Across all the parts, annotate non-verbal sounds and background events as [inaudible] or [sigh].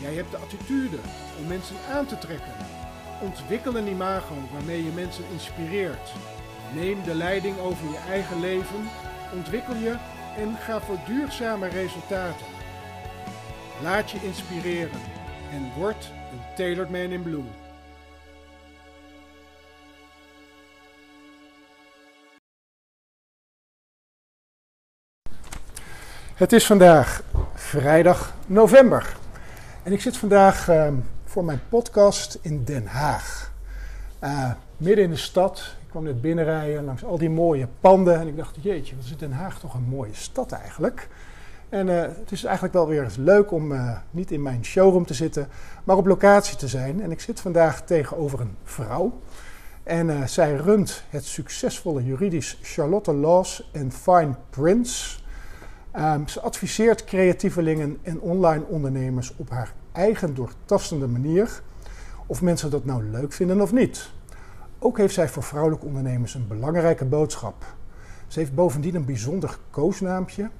Jij hebt de attitude om mensen aan te trekken. Ontwikkel een imago waarmee je mensen inspireert. Neem de leiding over je eigen leven, ontwikkel je en ga voor duurzame resultaten. Laat je inspireren en word een Tailored Man in Blue. Het is vandaag vrijdag november. En ik zit vandaag uh, voor mijn podcast in Den Haag. Uh, midden in de stad. Ik kwam net binnenrijden langs al die mooie panden. En ik dacht, jeetje, wat is Den Haag toch een mooie stad eigenlijk. En uh, het is eigenlijk wel weer eens leuk om niet in mijn showroom te zitten, maar op locatie te zijn. En ik zit vandaag tegenover een vrouw. En zij runt het succesvolle juridisch Charlotte Laws and Fine Prints. Um, ze adviseert creatievelingen en online ondernemers op haar eigen doortastende manier, of mensen dat nou leuk vinden of niet. Ook heeft zij voor vrouwelijke ondernemers een belangrijke boodschap. Ze heeft bovendien een bijzonder koosnaampje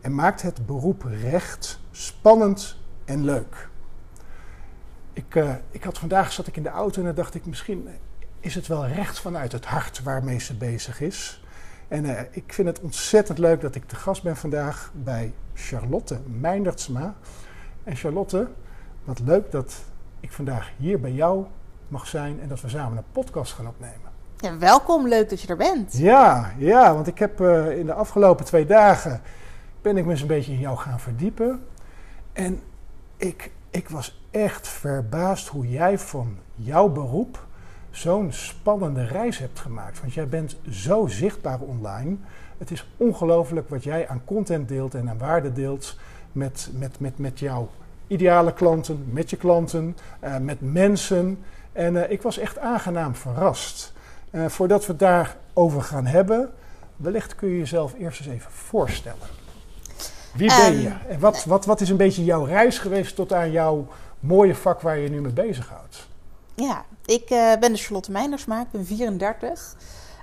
en maakt het beroep recht spannend en leuk. Ik, uh, ik had vandaag zat ik in de auto en dan dacht ik misschien is het wel recht vanuit het hart waarmee ze bezig is. En uh, ik vind het ontzettend leuk dat ik te gast ben vandaag bij Charlotte Meindertsma. En Charlotte, wat leuk dat ik vandaag hier bij jou mag zijn en dat we samen een podcast gaan opnemen. Ja, welkom, leuk dat je er bent. Ja, ja want ik heb uh, in de afgelopen twee dagen ben ik me eens een beetje in jou gaan verdiepen. En ik, ik was echt verbaasd hoe jij van jouw beroep zo'n spannende reis hebt gemaakt. Want jij bent zo zichtbaar online. Het is ongelooflijk wat jij aan content deelt en aan waarde deelt met, met, met, met jouw ideale klanten, met je klanten, uh, met mensen. En uh, ik was echt aangenaam verrast. Uh, voordat we het daarover gaan hebben, wellicht kun je jezelf eerst eens even voorstellen. Wie ben um, je? En wat, wat, wat is een beetje jouw reis geweest tot aan jouw mooie vak waar je je nu mee bezighoudt? Ja, ik uh, ben de Charlotte Meindersma, ik ben 34.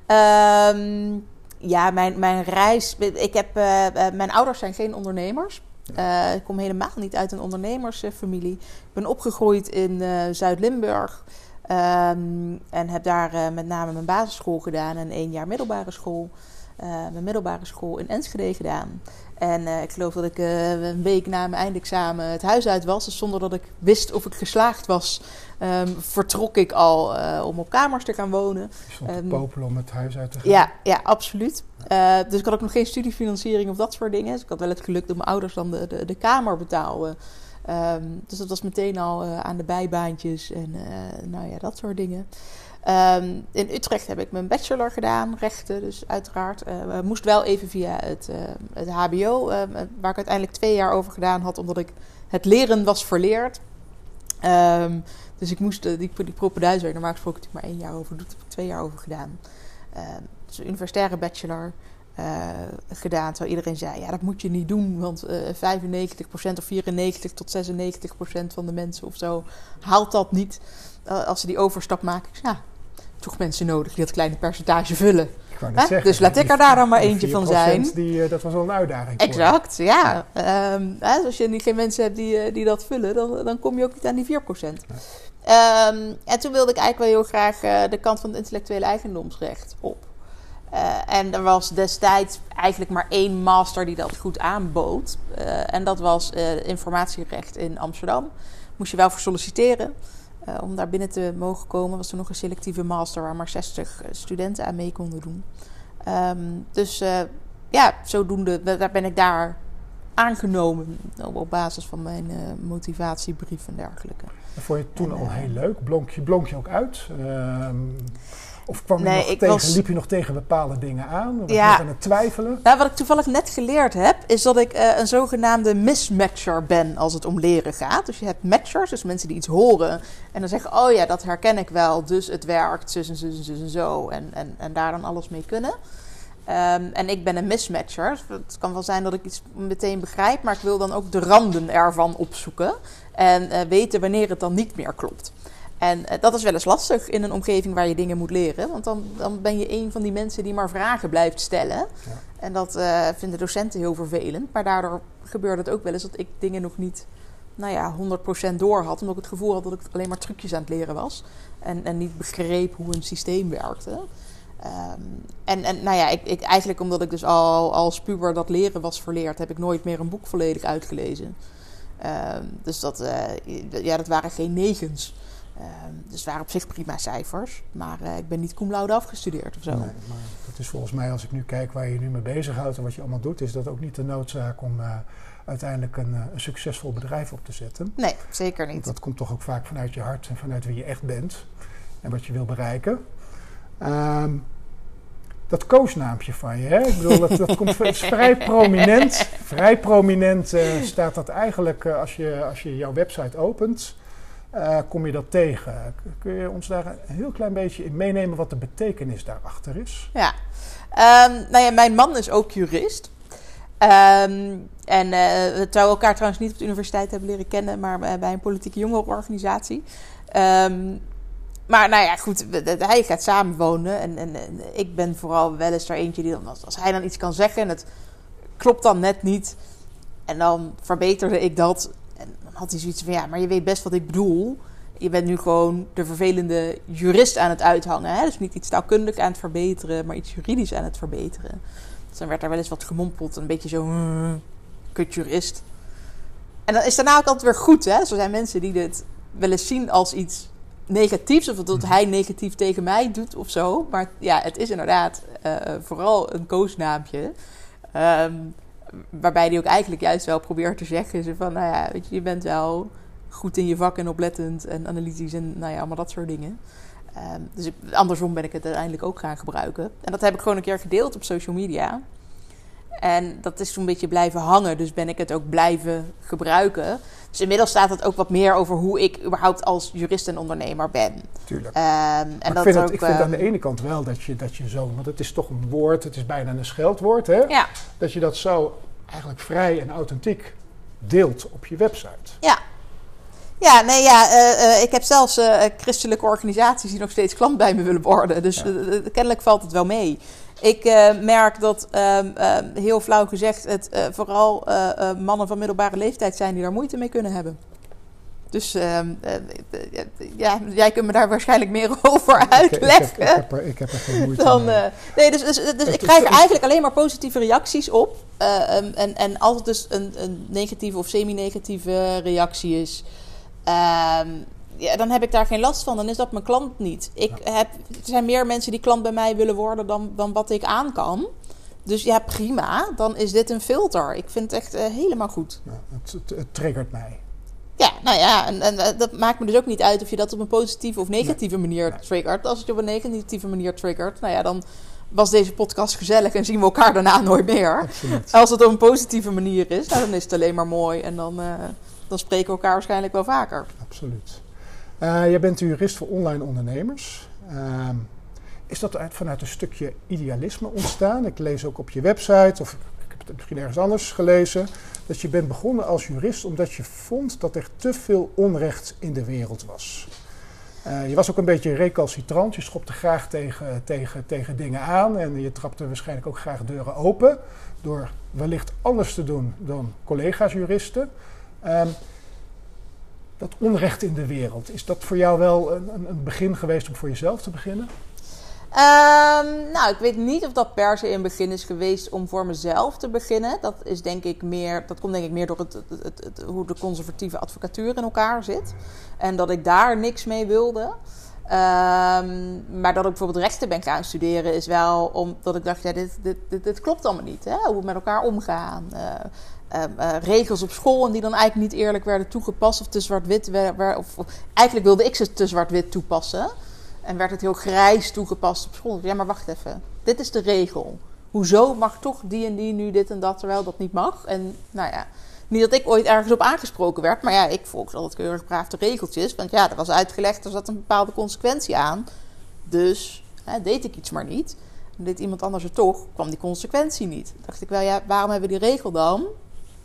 Um, ja, mijn, mijn reis. Ik heb, uh, mijn ouders zijn geen ondernemers. Uh, ik kom helemaal niet uit een ondernemersfamilie. Ik ben opgegroeid in Zuid-Limburg. Um, en heb daar met name mijn basisschool gedaan en één jaar middelbare school. mijn middelbare school in Enschede gedaan. En uh, ik geloof dat ik uh, een week na mijn eindexamen het huis uit was. Dus zonder dat ik wist of ik geslaagd was, um, vertrok ik al uh, om op kamers te gaan wonen. Je stond um, popelen om het huis uit te gaan? Ja, ja absoluut. dus ik had ook nog geen studiefinanciering of dat soort dingen. Dus ik had wel het geluk dat mijn ouders dan de, de, de kamer betaalden. Um, dus dat was meteen al aan de bijbaantjes en nou ja, dat soort dingen. Um, in Utrecht heb ik mijn bachelor gedaan, rechten, dus uiteraard. Uh, moest wel even via het, uh, het HBO, uh, waar ik uiteindelijk twee jaar over gedaan had, omdat ik het leren was verleerd. Um, dus ik moest die, die propeduizer, normaal gesproken natuurlijk maar één jaar over, doet, heb ik twee jaar over gedaan. Dus een universitaire bachelor gedaan, terwijl iedereen zei, ja dat moet je niet doen, want 95% of 94 tot 96% van de mensen of zo haalt dat niet als ze die overstap maken. Ik zei, ja, toch mensen nodig die dat kleine percentage vullen. Zeggen, dus laat ik er daar dan maar eentje van zijn. Die, uh, dat was wel een uitdaging. Exact, voor. ja. ja. Um, als je geen mensen hebt die, uh, die dat vullen, dan, dan kom je ook niet aan die 4%. Ja. Um, en toen wilde ik eigenlijk wel heel graag uh, de kant van het intellectuele eigendomsrecht op. en er was destijds eigenlijk maar één master die dat goed aanbood. en dat was informatierecht in Amsterdam. Moest je wel voor solliciteren. Uh, om daar binnen te mogen komen was er nog een selectieve master waar maar 60 studenten aan mee konden doen. Um, dus uh, ja, zodoende, daar ben ik daar aangenomen op basis van mijn uh, motivatiebrief en dergelijke. En vond je het toen al heel leuk? Blonk je, blonk je ook uit? Of kwam je Nee, nog tegen, was- liep je nog tegen bepaalde dingen aan? Was je Ja. aan het twijfelen? Nou, wat ik toevallig net geleerd heb, is dat ik eh, een zogenaamde mismatcher ben als het om leren gaat. Dus je hebt matchers, dus mensen die iets horen en dan zeggen: Oh ja, dat herken ik wel, dus het werkt, zus en zus en zus en zo. En, en, en daar dan alles mee kunnen. Ehm, en ik ben een mismatcher. Het kan wel zijn dat ik iets meteen begrijp, maar ik wil dan ook de randen ervan opzoeken. En eh, weten wanneer het dan niet meer klopt. En eh, dat is wel eens lastig in een omgeving waar je dingen moet leren. Want dan, dan ben je een van die mensen die maar vragen blijft stellen. En dat eh, vinden docenten heel vervelend. Maar daardoor gebeurde het ook wel eens dat ik dingen nog niet nou ja, 100% door had. Omdat ik het gevoel had dat ik alleen maar trucjes aan het leren was. En, en niet begreep hoe een systeem werkte. Ehm, en, en nou ja, ik, ik, eigenlijk omdat ik dus al als puber dat leren was verleerd, heb ik nooit meer een boek volledig uitgelezen. Ehm, dus dat, eh, ja, dat waren geen negens. Ehm, dus het waren op zich prima cijfers. Maar eh, ik ben niet cum laude afgestudeerd of zo. Nee, maar dat is volgens mij, als ik nu kijk waar je je nu mee bezighoudt en wat je allemaal doet, is dat ook niet de noodzaak om eh, uiteindelijk een, eh, een succesvol bedrijf op te zetten. Nee, zeker Want niet. dat komt toch ook vaak vanuit je hart en vanuit wie je echt bent en wat je wil bereiken. Ehm, dat koosnaampje van je, hè? ik bedoel, dat, dat komt vrij prominent. Vrij prominent staat dat eigenlijk als, je, als je jouw website opent. Eh, kom je dat tegen? Kun je ons daar een heel klein beetje in meenemen wat de betekenis daarachter is? Ja. Ehm, nou ja, mijn man is ook jurist. Ehm, en eh we trouwen elkaar trouwens niet op de universiteit hebben leren kennen, maar eh, bij een politieke jongerenorganisatie. Ehm, maar nou ja, goed, hij gaat samenwonen. En, en, en ik ben vooral wel eens er eentje die dan, als hij dan iets kan zeggen en het klopt dan net niet. En dan verbeterde ik dat. Had hij zoiets van, ja, maar je weet best wat ik bedoel. Je bent nu gewoon de vervelende jurist aan het uithangen. Hè? Dus niet iets taalkundig aan het verbeteren, maar iets juridisch aan het verbeteren. Dus dan werd er wel eens wat gemompeld. Een beetje zo, "Hmm, kut jurist. En dan is daarna ook altijd weer goed. Hè? Zo zijn mensen die dit wel eens zien als iets negatiefs. Of dat hij negatief tegen mij doet of zo. Maar ja, het is inderdaad eh, vooral een koosnaampje. Ehm, waarbij hij ook eigenlijk juist wel probeert te zeggen: van, nou ja, weet je, je bent wel goed in je vak en oplettend en analytisch en nou ja, allemaal dat soort dingen. Ehm, dus andersom ben ik het uiteindelijk ook gaan gebruiken. En dat heb ik gewoon een keer gedeeld op social media. En dat is zo'n beetje blijven hangen, dus ben ik het ook blijven gebruiken. Dus inmiddels staat het ook wat meer over hoe ik überhaupt als jurist en ondernemer ben. Tuurlijk. Ehm, en Maar ik dat vind, ook, het, ik vind aan de ehm, ene kant wel dat je, dat je zo, want het is toch een woord, het is bijna een scheldwoord, hè? Ja, dat je dat zo eigenlijk vrij en authentiek deelt op je website. ja. Ja, nee, ja, eh, eh, ik heb zelfs eh, christelijke organisaties die nog steeds klant bij me willen worden. Dus Ja. kennelijk valt het wel mee. Ik eh, merk dat, ehm, ehm, heel flauw gezegd, het eh, vooral eh, mannen van middelbare leeftijd zijn die daar moeite mee kunnen hebben. Dus ehm, eh, eh, ja, jij kunt me daar waarschijnlijk meer [laughs] over Ik, ik, uitleggen. heb, ik, heb er, ik heb er geen moeite [laughs] Dan, mee. nee, dus, dus, dus ik krijg er eigenlijk alleen maar positieve reacties op. En, en als het dus een, een negatieve of semi-negatieve reactie is, ja, dan heb ik daar geen last van. Dan is dat mijn klant niet. Ik heb, er zijn meer mensen die klant bij mij willen worden dan, dan wat ik aan kan. Dus ja, prima. Dan is dit een filter. Ik vind het echt eh, helemaal goed. Het, het, het triggert mij. Ja, nou ja, en, en eh, dat maakt me dus ook niet uit of je dat op een positieve of negatieve manier Nee. triggert. Als het je op een negatieve manier triggert, nou ja, dan was deze podcast gezellig en zien we elkaar daarna nooit meer. Absoluut. Als het op een positieve manier is, nou, dan is het alleen maar mooi en dan, eh, dan spreken we elkaar waarschijnlijk wel vaker. Absoluut. Eh, jij bent jurist voor online ondernemers. Ehm, is dat uit, vanuit een stukje idealisme ontstaan? Ik lees ook op je website, of ik heb het misschien ergens anders gelezen, dat je bent begonnen als jurist omdat je vond dat er te veel onrecht in de wereld was. Eh, je was ook een beetje recalcitrant, je schopte graag tegen, tegen, tegen dingen aan en je trapte waarschijnlijk ook graag deuren open door wellicht anders te doen dan collega's juristen. Ehm, dat onrecht in de wereld, is dat voor jou wel een, een, begin geweest om voor jezelf te beginnen? Ehm, nou, ik weet niet of dat per se een begin is geweest om voor mezelf te beginnen. Dat is denk ik meer, dat komt denk ik meer door het, het, het, hoe de conservatieve advocatuur in elkaar zit. En dat ik daar niks mee wilde. Ehm, maar dat ik bijvoorbeeld rechten ben gaan studeren is wel omdat ik dacht, ja, dit, dit, dit, dit klopt allemaal niet. Hè? Hoe we met elkaar omgaan. Eh, ehm, eh, regels op school en die dan eigenlijk niet eerlijk werden toegepast of te zwart-wit. Of, of- eigenlijk wilde ik ze te zwart-wit toepassen. En werd het heel grijs toegepast op school. Ja, maar wacht even. Dit is de regel. Hoezo mag toch die en die nu dit en dat, terwijl dat niet mag? En nou ja, niet dat ik ooit ergens op aangesproken werd. Maar ja, ik volg altijd keurig braaf de regeltjes. Want ja, er was uitgelegd, er zat een bepaalde consequentie aan. Dus hè, deed ik iets maar niet. Deed iemand anders het toch, kwam die consequentie niet. dacht ik wel, ja, waarom hebben we die regel dan?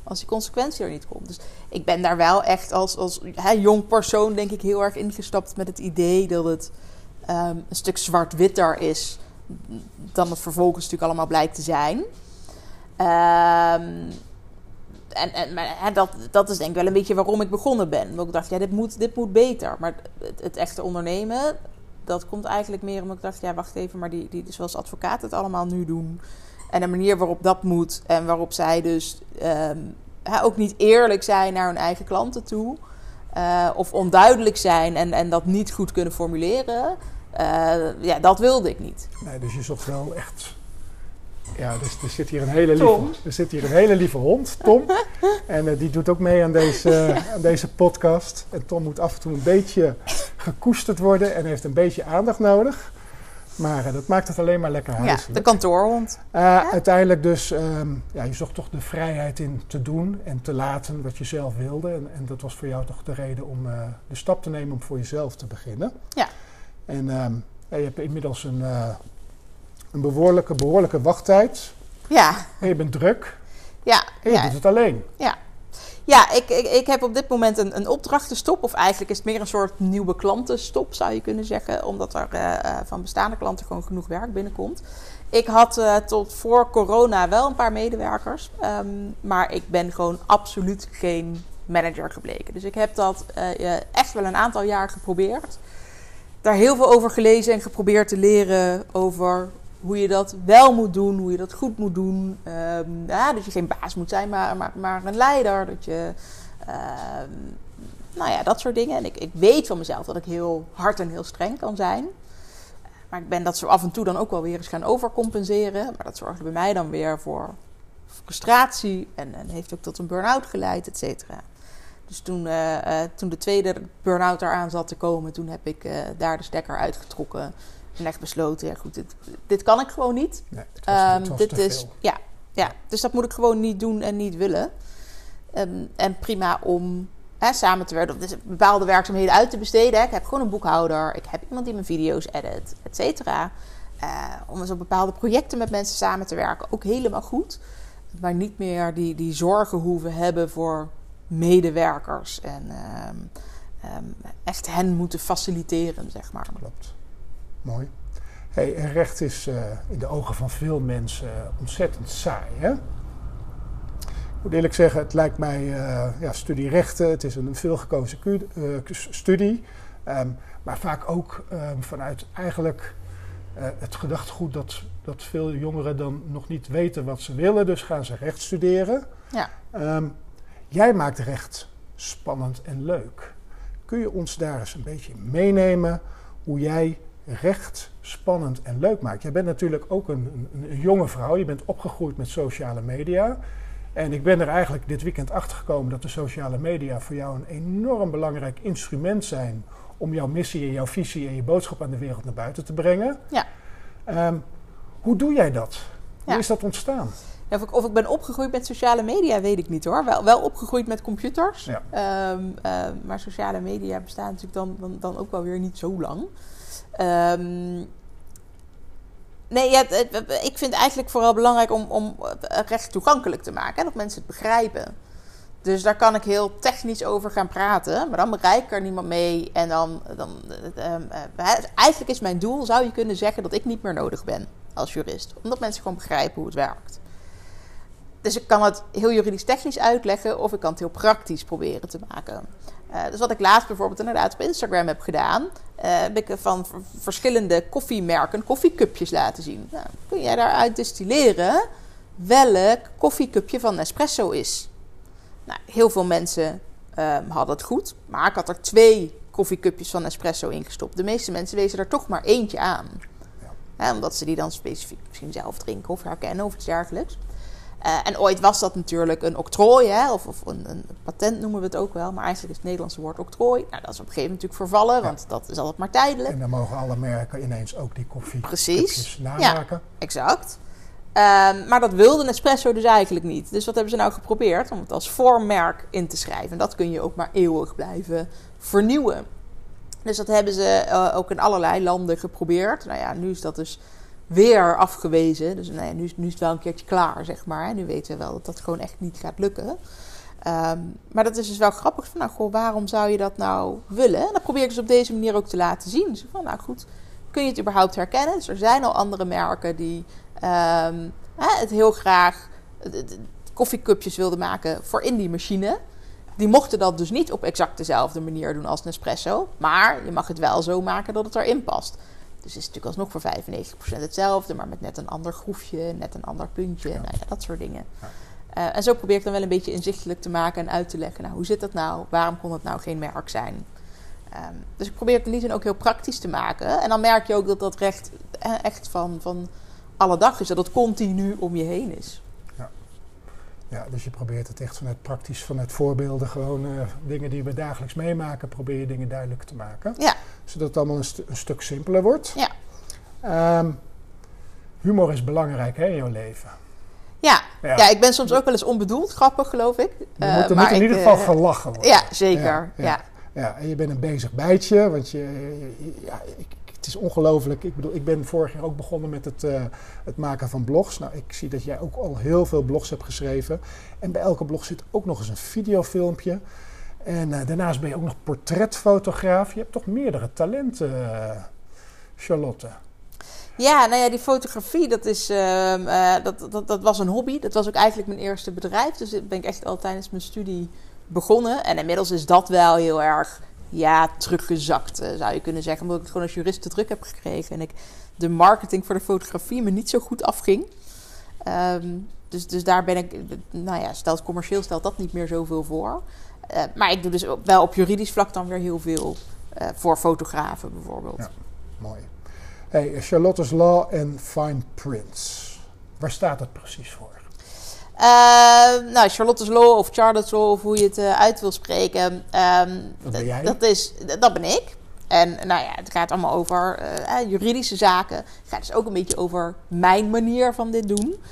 Als die consequentie er niet komt. Dus ik ben daar wel echt als, als hè, jong persoon, denk ik, heel erg ingestapt met het idee dat het ehm, een stuk zwart-witter is dan het vervolgens natuurlijk allemaal blijkt te zijn. Um, en, en dat, dat is denk ik wel een beetje waarom ik begonnen ben. Want ik dacht, ja, dit moet, dit moet beter. Maar het, het echte ondernemen, dat komt eigenlijk meer omdat ik dacht, ja, wacht even, maar die, die zoals advocaten het allemaal nu doen. En de manier waarop dat moet en waarop zij dus um, ook niet eerlijk zijn naar hun eigen klanten toe. Uh, of onduidelijk zijn en, en dat niet goed kunnen formuleren. Uh, ja, dat wilde ik niet. Nee, dus je zocht wel echt ja, dus er zit hier een hele lieve, er zit hier een hele lieve hond, Tom. [laughs] en uh, die doet ook mee aan deze, aan deze podcast. En Tom moet af en toe een beetje gekoesterd worden en heeft een beetje aandacht nodig. Maar uh, dat maakt het alleen maar lekker huiselijk. Ja, de kantoorhond. Uh, ja. Uiteindelijk dus, um, ja, je zocht toch de vrijheid in te doen en te laten wat je zelf wilde. En, en dat was voor jou toch de reden om de stap te nemen om voor jezelf te beginnen. Ja. En um, ja, je hebt inmiddels een een behoorlijke, behoorlijke wachttijd. Ja. En je bent druk. Ja. En je ja. doet het alleen. Ja. Ja, ik, ik, ik heb op dit moment een, een opdrachtenstop. Of eigenlijk is het meer een soort nieuwe klantenstop, zou je kunnen zeggen. Omdat er uh, van bestaande klanten gewoon genoeg werk binnenkomt. Ik had uh, tot voor corona wel een paar medewerkers. Um, maar ik ben gewoon absoluut geen manager gebleken. Dus ik heb dat echt wel een aantal jaar geprobeerd. Daar heel veel over gelezen en geprobeerd te leren over hoe je dat wel moet doen, hoe je dat goed moet doen. Um, ja, dat je geen baas moet zijn, maar, maar, een leider. Dat je, um, nou ja, dat soort dingen. En ik, ik weet van mezelf dat ik heel hard en heel streng kan zijn. Maar ik ben dat zo af en toe dan ook wel weer eens gaan overcompenseren. Maar dat zorgde bij mij dan weer voor frustratie. En, en heeft ook tot een burn-out geleid, et cetera. Dus toen, uh, uh, toen de tweede burn-out eraan zat te komen, toen heb ik uh, daar de stekker uitgetrokken en echt besloten, ja goed, dit, dit kan ik gewoon niet. Nee, het was, um, het was dit is, ja, ja, dus dat moet ik gewoon niet doen en niet willen. Um, en prima om hè, samen te werken, dus bepaalde werkzaamheden uit te besteden. Hè. Ik heb gewoon een boekhouder, ik heb iemand die mijn video's edit, et cetera. Uh, om eens op bepaalde projecten met mensen samen te werken, ook helemaal goed. Maar niet meer die, die zorgen hoeven hebben voor medewerkers en um, echt hen moeten faciliteren, zeg maar. Klopt. Mooi. Hey, en recht is uh, in de ogen van veel mensen uh, ontzettend saai. Hè? Ik moet eerlijk zeggen, het lijkt mij uh, ja, studie rechten. Het is een veelgekozen studie. Um, maar vaak ook um, vanuit eigenlijk het gedachtegoed dat, dat veel jongeren dan nog niet weten wat ze willen. Dus gaan ze recht studeren. Ja. Um, jij maakt recht spannend en leuk. Kun je ons daar eens een beetje meenemen hoe jij recht spannend en leuk maakt. Jij bent natuurlijk ook een, een, een, jonge vrouw. Je bent opgegroeid met sociale media. En ik ben er eigenlijk dit weekend achter gekomen dat de sociale media voor jou een enorm belangrijk instrument zijn om jouw missie en jouw visie en je boodschap aan de wereld naar buiten te brengen. Ja. Um, hoe doe jij dat? Hoe Ja. is dat ontstaan? Ja, of, ik, of ik ben opgegroeid met sociale media, weet ik niet hoor. Wel, wel opgegroeid met computers. Ja. Ehm, uh, maar sociale media bestaan natuurlijk dan, dan, dan ook wel weer niet zo lang. Um, nee, ik vind het eigenlijk vooral belangrijk om, om recht toegankelijk te maken. Hè, dat mensen het begrijpen. Dus daar kan ik heel technisch over gaan praten. Maar dan bereik ik er niemand mee. En dan, dan um, uh, eigenlijk is mijn doel, zou je kunnen zeggen, dat ik niet meer nodig ben als jurist. Omdat mensen gewoon begrijpen hoe het werkt. Dus ik kan het heel juridisch technisch uitleggen of ik kan het heel praktisch proberen te maken. Uh, dus wat ik laatst bijvoorbeeld inderdaad op Instagram heb gedaan, uh, heb ik van verschillende koffiemerken koffiecupjes laten zien. Nou, kun jij daaruit distilleren welk koffiecupje van Nespresso is? Nou, heel veel mensen uh, hadden het goed, maar ik had er twee koffiecupjes van Nespresso ingestopt. De meeste mensen wezen er toch maar eentje aan. Ja. Ja, omdat ze die dan specifiek misschien zelf drinken of herkennen of iets dergelijks. Uh, en ooit was dat natuurlijk een octrooi, hè? of, of een, een, patent noemen we het ook wel. Maar eigenlijk is het Nederlandse woord octrooi. Nou, dat is op een gegeven moment natuurlijk vervallen, want dat is altijd maar tijdelijk. En dan mogen alle merken ineens ook die koffie Precies. namaken. Ja, exact. Um, maar dat wilde Nespresso dus eigenlijk niet. Dus wat hebben ze nou geprobeerd? Om het als voormerk in te schrijven. En dat kun je ook maar eeuwig blijven vernieuwen. Dus dat hebben ze uh, ook in allerlei landen geprobeerd. Nou ja, nu is dat dus weer afgewezen. Dus nou nu, nu is het wel een keertje klaar, zeg maar. Nu weten we wel dat dat gewoon echt niet gaat lukken. Um, maar dat is dus wel grappig. Van, nou, goh, waarom zou je dat nou willen? En dat probeer ik dus op deze manier ook te laten zien. Dus van, nou goed, kun je het überhaupt herkennen? Dus er zijn al andere merken die um, het heel graag koffiecupjes wilden maken voor in die machine. Die mochten dat dus niet op exact dezelfde manier doen als Nespresso. Maar je mag het wel zo maken dat het erin past. Dus het is natuurlijk alsnog voor 95% hetzelfde, maar met net een ander groefje, net een ander puntje, nou ja, dat soort dingen. Uh, en zo probeer ik dan wel een beetje inzichtelijk te maken en uit te leggen. Nou, hoe zit dat nou? Waarom kon het nou geen merk zijn? Um, dus ik probeer het in die zin ook heel praktisch te maken. En dan merk je ook dat dat recht eh, echt van, van alle dag is. Dat het continu om je heen is. Ja. dus je probeert het echt vanuit praktisch, vanuit voorbeelden, gewoon uh, dingen die we dagelijks meemaken, probeer je dingen duidelijk te maken. Ja. Zodat het allemaal een, st een stuk simpeler wordt. Ja. Um, humor is belangrijk hè, in jouw leven. Ja. ja. ik ben soms ook wel eens onbedoeld grappig, geloof ik. Je moet, er moet in ieder geval gelachen worden. Ja, zeker. ja. Ja, en je bent een bezig bijtje, want je, ja, ik, het is ongelooflijk. Ik bedoel, ik ben vorig jaar ook begonnen met het, uh, het maken van blogs. Nou, ik zie dat jij ook al heel veel blogs hebt geschreven. En bij elke blog zit ook nog eens een videofilmpje. En uh, daarnaast ben je ook nog portretfotograaf. Je hebt toch meerdere talenten, uh, Charlotte? Ja, nou ja, die fotografie, dat, is, uh, dat, dat, dat was een hobby. Dat was ook eigenlijk mijn eerste bedrijf. Dus dat ben ik echt al tijdens mijn studie begonnen. En inmiddels is dat wel heel erg ja, teruggezakt, eh, zou je kunnen zeggen. Omdat ik gewoon als jurist te druk heb gekregen. En ik de marketing voor de fotografie me niet zo goed afging. Um, dus, dus daar ben ik, nou ja, stelt commercieel stelt dat niet meer zoveel voor. Uh, maar ik doe dus wel op juridisch vlak dan weer heel veel uh, voor fotografen bijvoorbeeld. Ja, mooi. Hey, Charlotte's Law en Fine Prints. Waar staat dat precies voor? Uh, nou, Charlotte's Law of Charlotte's Law, of hoe je het uh, uit wil spreken. Dat ben jij? Dat, is, dat ben ik. En nou ja, het gaat allemaal over uh, juridische zaken. Het gaat dus ook een beetje over mijn manier van dit doen.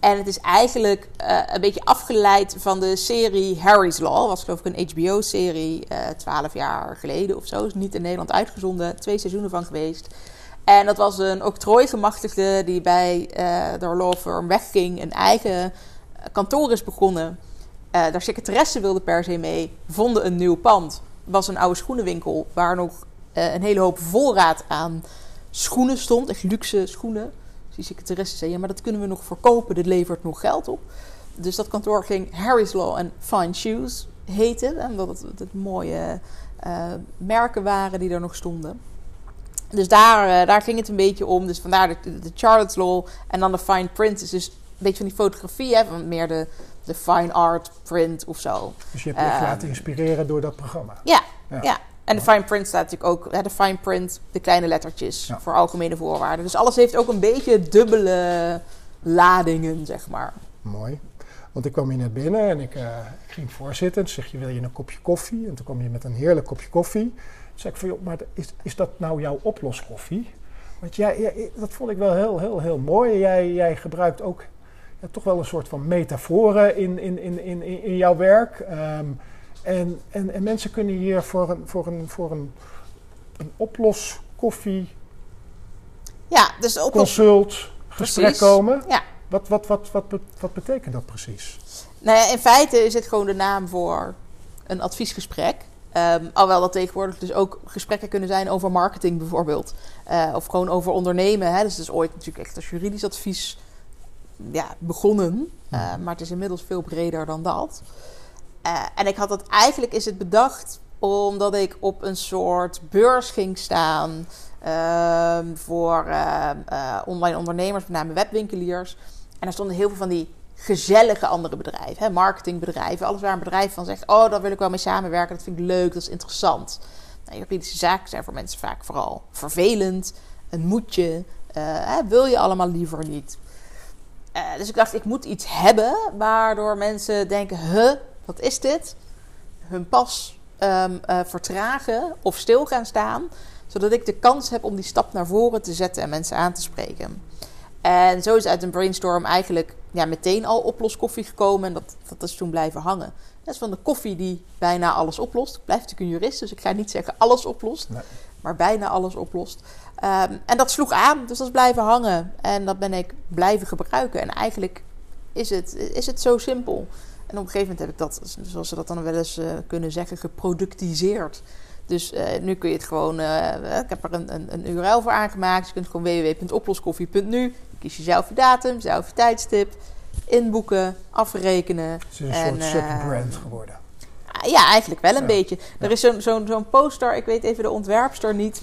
En het is eigenlijk een beetje afgeleid van de serie Harry's Law. was geloof ik een HBO-serie, twaalf jaar geleden of zo. Is niet in Nederland uitgezonden. Twee seizoenen van geweest. En dat was een octrooigemachtigde die bij de law firm wegging. Een eigen kantoor is begonnen. Uh, daar secretaresse wilde per se mee. Vonden een nieuw pand. Was een oude schoenenwinkel waar nog uh, een hele hoop voorraad aan schoenen stond. Echt luxe schoenen. Dus die secretaresse zei: Ja, maar dat kunnen we nog verkopen. Dit levert nog geld op. Dus dat kantoor ging Harry's Law and Fine Shoes heten. Omdat het, het, mooie uh, merken waren die er nog stonden. Dus daar, daar ging het een beetje om. Dus vandaar de, de Charlotte's Law. En dan de Fine Print dus beetje van die fotografie, hè, van meer de, de fine art print of zo. Dus je hebt je um, laten inspireren door dat programma? Ja, ja. En de fine print staat natuurlijk ook, hè, de fine print, de kleine lettertjes voor algemene voorwaarden. Dus alles heeft ook een beetje dubbele ladingen, zeg maar. Mooi. Want ik kwam hier net binnen en ik, uh, ik ging voorzitten. Toen zeg je, wil je een kopje koffie? En toen kwam je met een heerlijk kopje koffie. Toen zei ik van, joh, maar is, is dat nou jouw oploskoffie? Want jij, dat vond ik wel heel, heel, heel mooi. Jij, jij gebruikt ook toch wel een soort van metaforen in, in, in, in, in jouw werk. Um, en, en, en mensen kunnen hier voor een, voor een, voor een, een oploskoffie, ja, dus oplos consult, gesprek komen. Ja. Wat, wat, wat, wat, wat betekent dat precies? Nou in feite is het gewoon de naam voor een adviesgesprek. Um, alhoewel dat tegenwoordig dus ook gesprekken kunnen zijn over marketing bijvoorbeeld. Uh, of gewoon over ondernemen. Hè. Dus het is ooit natuurlijk echt als juridisch advies ja, begonnen. Uh, maar het is inmiddels veel breder dan dat. Uh, en ik had dat eigenlijk is het bedacht omdat ik op een soort beurs ging staan uh, voor uh, online ondernemers, met name webwinkeliers. En er stonden heel veel van die gezellige andere bedrijven, hè, marketingbedrijven, alles waar een bedrijf van zegt: Oh, daar wil ik wel mee samenwerken, dat vind ik leuk, dat is interessant. Nou, juridische zaken zijn voor mensen vaak vooral vervelend, een moedje, wil je allemaal liever niet. Eh, dus ik dacht, ik moet iets hebben waardoor mensen denken: huh, wat is dit? Hun pas ehm, eh, vertragen of stil gaan staan, zodat ik de kans heb om die stap naar voren te zetten en mensen aan te spreken. En zo is uit een brainstorm eigenlijk ja, meteen al oploskoffie gekomen. En dat, dat is toen blijven hangen. Dat is van de koffie die bijna alles oplost. Ik blijf natuurlijk een jurist, dus ik ga niet zeggen alles oplost. Nee. Maar bijna alles oplost. Ehm, en dat sloeg aan, dus dat is blijven hangen. En dat ben ik blijven gebruiken. En eigenlijk is het, is het zo simpel. En op een gegeven moment heb ik dat, zoals ze dat dan wel eens eh, kunnen zeggen, geproductiseerd. Dus eh, nu kun je het gewoon. eh, ik heb er een, een, een URL voor aangemaakt. Dus je kunt gewoon www.oploskoffie.nu. Kies je zelf je datum, zelf je tijdstip. Inboeken, afrekenen. Het is een En, soort subbrand geworden. Ja, eigenlijk wel een Ja. beetje. Er is zo'n zo'n zo'n poster, ik weet even de ontwerpster niet.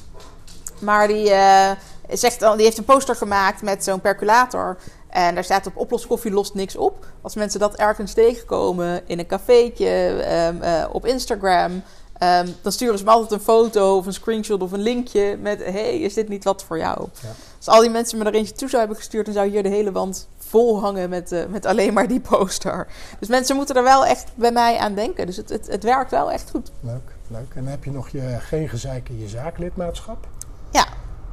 Maar die, eh, zegt, dan- die heeft een poster gemaakt met zo'n percolator. En daar staat op oploskoffie lost niks op. Als mensen dat ergens tegenkomen in een cafeetje, ehm, eh, op Instagram... ehm, dan sturen ze me altijd een foto of een screenshot of een linkje met... hey, is dit niet wat voor jou? Ja. Als al die mensen me er eentje toe zouden hebben gestuurd... dan zou hier de hele wand vol hangen met, eh, met alleen maar die poster. Dus mensen moeten er wel echt bij mij aan denken. Dus het, het, het werkt wel echt goed. Leuk, leuk. En heb je nog je geen gezeik in je zaaklidmaatschap. Ja,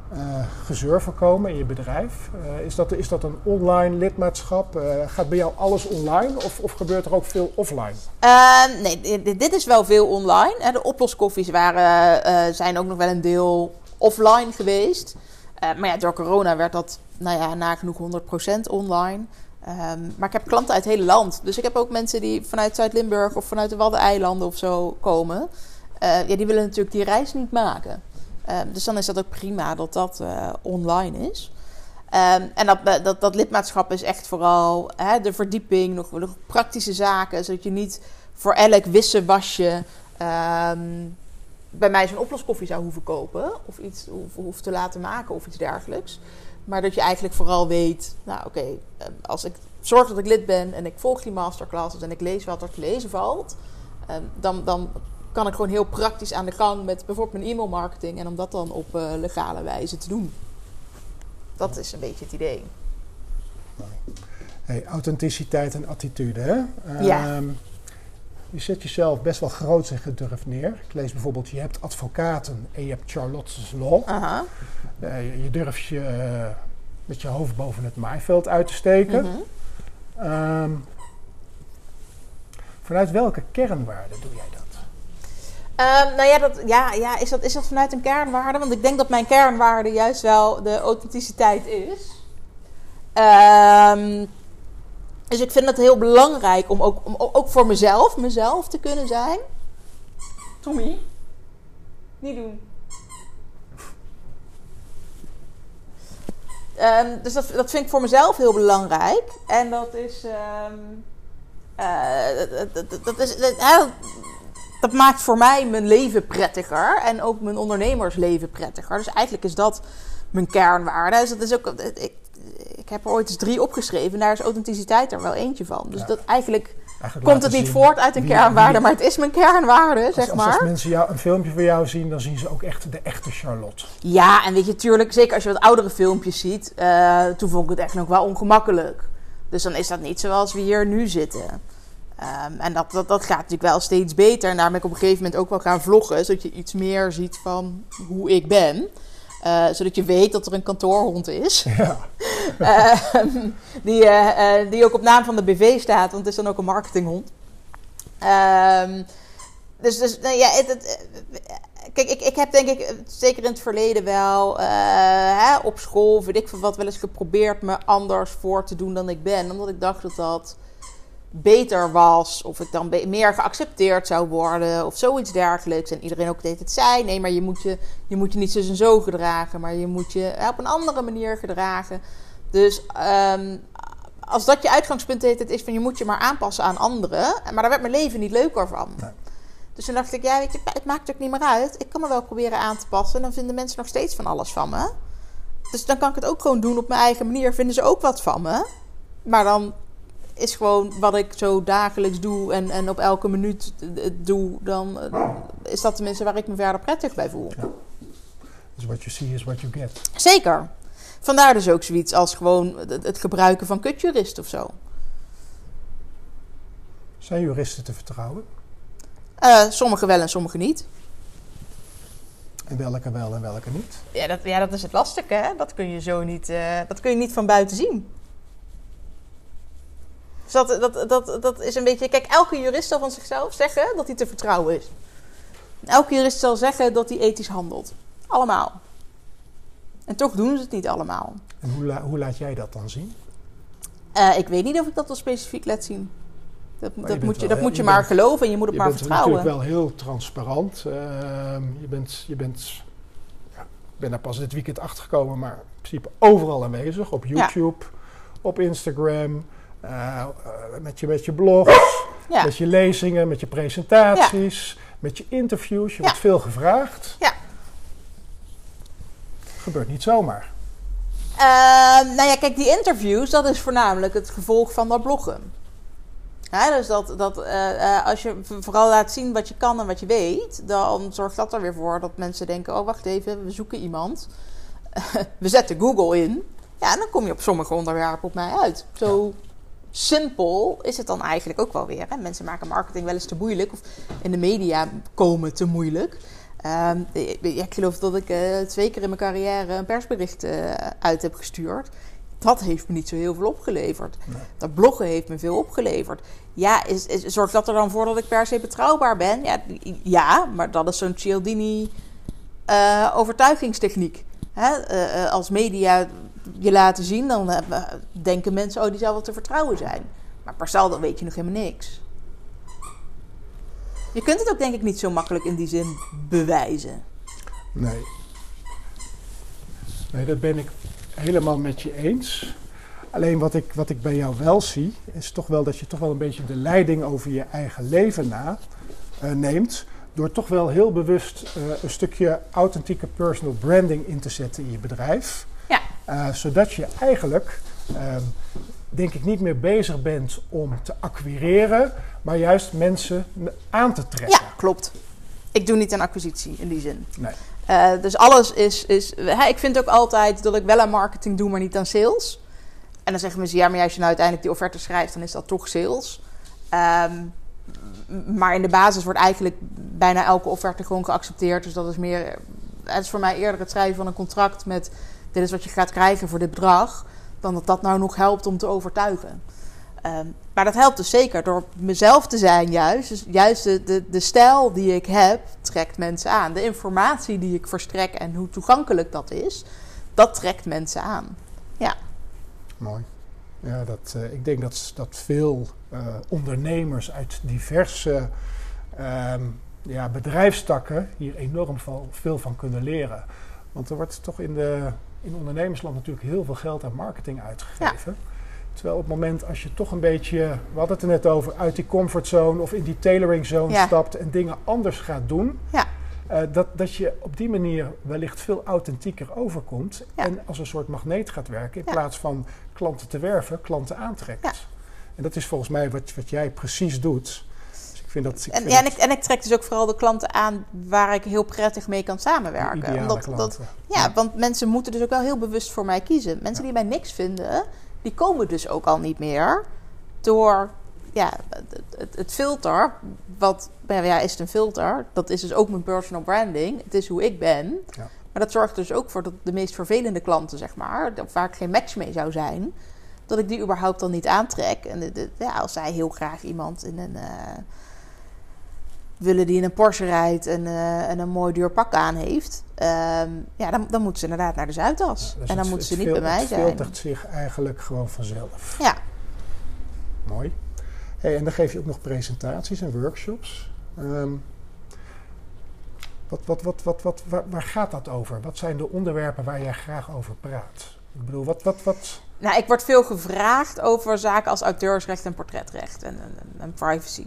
Eh, gezeur voorkomen in je bedrijf. Eh, is, dat, is dat een online lidmaatschap? Eh, gaat bij jou alles online of, of gebeurt er ook veel offline? Ehm, nee, dit, dit is wel veel online. De oploskoffies waren, zijn ook nog wel een deel offline geweest. Maar ja, door corona werd dat nou ja, nagenoeg 100% online. Ehm, maar ik heb klanten uit het hele land. Dus ik heb ook mensen die vanuit Zuid-Limburg of vanuit de Waddeneilanden of zo komen. Ja, die willen natuurlijk die reis niet maken. Ehm, dus dan is dat ook prima dat dat eh, online is. Ehm, en dat, dat, dat lidmaatschap is echt vooral hè, de verdieping, nog, nog praktische zaken, zodat je niet voor elk wisselwasje ehm, bij mij zo'n oploskoffie zou hoeven kopen of iets hoeft te laten maken of iets dergelijks. Maar dat je eigenlijk vooral weet, nou oké, als ik zorg dat ik lid ben en ik volg die masterclasses en ik lees wat er te lezen valt, dan, dan kan ik gewoon heel praktisch aan de gang met bijvoorbeeld mijn e-mailmarketing en om dat dan op eh, legale wijze te doen. Dat is een beetje het idee. Hey, authenticiteit en attitude. Hè? Ja. Ehm, je zet jezelf best wel groot en gedurfd neer. Ik lees bijvoorbeeld, je hebt advocaten en je hebt Charlotte's Law. Aha. Eh, je, je durft je eh, met je hoofd boven het maaiveld uit te steken. Mhm. Ehm, vanuit welke kernwaarden doe jij dat? Ehm, nou ja, dat, ja, ja is, dat, is dat vanuit een kernwaarde? Want ik denk dat mijn kernwaarde juist wel de authenticiteit is. Ehm, dus ik vind het heel belangrijk om ook, om ook voor mezelf, mezelf te kunnen zijn. Tommy, niet doen. Ehm, dus dat, dat vind ik voor mezelf heel belangrijk. En dat is. eh, dat, dat, is dat, hè, dat maakt voor mij mijn leven prettiger. En ook mijn ondernemersleven prettiger. Dus eigenlijk is dat mijn kernwaarde. Dus dat is ook. Ik, ik heb er ooit eens drie opgeschreven. En daar is authenticiteit er wel eentje van. Dus Ja. dat eigenlijk Eigenlijk komt het niet voort uit een wie- kernwaarde. wie- Maar het is mijn kernwaarde, als, zeg als, als maar. mensen jou, een filmpje van jou zien, dan zien ze ook echt de echte Charlotte. Ja, en weet je, tuurlijk, zeker als je wat oudere filmpjes ziet, eh, toen vond ik het echt nog wel ongemakkelijk. Dus dan is dat niet zoals we hier nu zitten. Ehm, en dat, dat, dat gaat natuurlijk wel steeds beter. En daar ben ik op een gegeven moment ook wel gaan vloggen, zodat je iets meer ziet van hoe ik ben. Eh, zodat je weet dat er een kantoorhond is. Ja, [laughs] Ehm, die, eh, eh, die ook op naam van de BV staat, want het is dan ook een marketinghond. Ehm, dus, dus nou ja, het, het- kijk, ik, ik heb denk ik, zeker in het verleden wel hè, op school, weet ik veel wat, wel eens geprobeerd me anders voor te doen dan ik ben. Omdat ik dacht dat dat beter was, of ik dan meer geaccepteerd zou worden, of zoiets dergelijks. En iedereen ook deed het zei, nee, maar je moet je, je, moet je niet zo en zo gedragen, maar je moet je eh, op een andere manier gedragen. Dus ehm, als dat je uitgangspunt het is van je moet je maar aanpassen aan anderen. Maar daar werd mijn leven niet leuker van. Nee. Dus toen dacht ik, ja, weet je, het maakt ook niet meer uit. Ik kan me wel proberen aan te passen. En dan vinden mensen nog steeds van alles van me. Dus dan kan ik het ook gewoon doen op mijn eigen manier. Vinden ze ook wat van me. Maar dan is gewoon wat ik zo dagelijks doe en, en op elke minuut eh, doe. Dan eh, is dat tenminste waar ik me verder prettig bij voel. dus what you see is what you get. Zeker. Vandaar dus ook zoiets als gewoon het, gebruiken van kutjurist of zo. Zijn juristen te vertrouwen? Uh, sommige wel en sommige niet. En welke wel en welke niet? Ja, dat, ja, dat is het lastige. Hè? Dat kun je zo niet, uh, dat kun je niet van buiten zien. Dus dat, dat, dat, dat is een beetje. Kijk, elke jurist zal van zichzelf zeggen dat hij te vertrouwen is. Elke jurist zal zeggen dat hij ethisch handelt. Allemaal. En toch doen ze het niet allemaal. En hoe, la hoe laat jij dat dan zien? Uh, ik weet niet of ik dat wel specifiek laat zien. Dat, dat moet je, dat moet je, maar geloven en je moet het maar vertrouwen. Je bent natuurlijk wel heel transparant. Uh, je bent, je bent ja, ik ben daar pas dit weekend achter gekomen, maar in principe overal aanwezig. Op YouTube, ja. op Instagram, uh, met, je, met je blogs, ja. met je lezingen, met je presentaties, met je interviews. Je wordt veel gevraagd. Ja. Gebeurt niet zomaar. Uh, nou ja, kijk, die interviews, dat is voornamelijk het gevolg van dat bloggen. Ja, dus dat, dat uh, als je vooral laat zien wat je kan en wat je weet, dan zorgt dat er weer voor dat mensen denken: oh, wacht even, we zoeken iemand. [laughs] we zetten Google in. Ja, en dan kom je op sommige onderwerpen op mij uit. Zo simpel is het dan eigenlijk ook wel weer. Hè? Mensen maken marketing wel eens te moeilijk, of in de media komen te moeilijk. Um, ik geloof dat ik uh, twee keer in mijn carrière een persbericht uh, uit heb gestuurd dat heeft me niet zo heel veel opgeleverd. Dat bloggen heeft me veel opgeleverd. Ja, is, is, zorgt dat er dan voor dat ik per se betrouwbaar ben? Ja, ja maar dat is zo'n Cialdini uh, overtuigingstechniek. Hè? Als media je laten zien, dan denken mensen... oh, die zou wel te vertrouwen zijn. Maar per saldo weet je nog helemaal niks. Je kunt het ook denk ik niet zo makkelijk in die zin bewijzen. Nee. Nee, dat ben ik helemaal met je eens. Alleen wat ik, wat ik bij jou wel zie, is toch wel dat je toch wel een beetje de leiding over je eigen leven na uh, neemt. Door toch wel heel bewust uh, een stukje authentieke personal branding in te zetten in je bedrijf. Ja. Uh, zodat je eigenlijk, ehm, denk ik, niet meer bezig bent om te acquireren, maar juist mensen aan te trekken. Ja, klopt. Ik doe niet een acquisitie in die zin. Nee. Uh, dus alles is. is hè, ik vind ook altijd dat ik wel aan marketing doe, maar niet aan sales. En dan zeggen mensen: ja, maar als je nou uiteindelijk die offerte schrijft, dan is dat toch sales. Um, maar in de basis wordt eigenlijk bijna elke offerte gewoon geaccepteerd. Dus dat is meer. Het is voor mij eerder het schrijven van een contract met: dit is wat je gaat krijgen voor dit bedrag. Dan dat dat nou nog helpt om te overtuigen. Um, maar dat helpt dus zeker door mezelf te zijn, juist. Dus juist de, de, de stijl die ik heb, trekt mensen aan. De informatie die ik verstrek en hoe toegankelijk dat is, dat trekt mensen aan. Ja. Mooi. Ja, dat, uh, ik denk dat, dat veel uh, ondernemers uit diverse um, ja, bedrijfstakken hier enorm veel van kunnen leren. Want er wordt toch in, de, in ondernemersland natuurlijk heel veel geld aan marketing uitgegeven. Ja. Terwijl op het moment als je toch een beetje, we hadden het er net over, uit die comfortzone of in die tailoring zone ja. stapt en dingen anders gaat doen. Ja. Uh, dat, dat je op die manier wellicht veel authentieker overkomt. Ja. En als een soort magneet gaat werken. In plaats van klanten te werven, klanten aantrekt. En dat is volgens mij wat, wat jij precies doet. Ik vind dat, ik en, vind ja, en, ik, en ik trek dus ook vooral de klanten aan waar ik heel prettig mee kan samenwerken. Omdat, dat, ja, want mensen moeten dus ook wel heel bewust voor mij kiezen. Mensen die mij niks vinden, die komen dus ook al niet meer door ja, het, het, filter. Wat ja, is het een filter? Dat is dus ook mijn personal branding. Het is hoe ik ben. Ja. Maar dat zorgt dus ook voor dat de meest vervelende klanten, zeg maar, waar ik geen match mee zou zijn, dat ik die überhaupt dan niet aantrek. En de, de, ja, als zij heel graag iemand in een. Uh, willen die in een Porsche rijdt en, uh, en een mooi duur pak aan heeft, um, ja, dan, dan moeten ze inderdaad naar de Zuidas. Ja, dus en dan het, moeten ze niet bij mij zijn. Het filtert zich eigenlijk gewoon vanzelf. Ja. Mooi. Hey, en dan geef je ook nog presentaties en workshops. Um, wat, wat, wat, wat, wat, waar, waar, gaat dat over? Wat zijn de onderwerpen waar jij graag over praat? Ik bedoel, wat, wat, wat... Nou, ik word veel gevraagd over zaken als auteursrecht en portretrecht en, en, en privacy.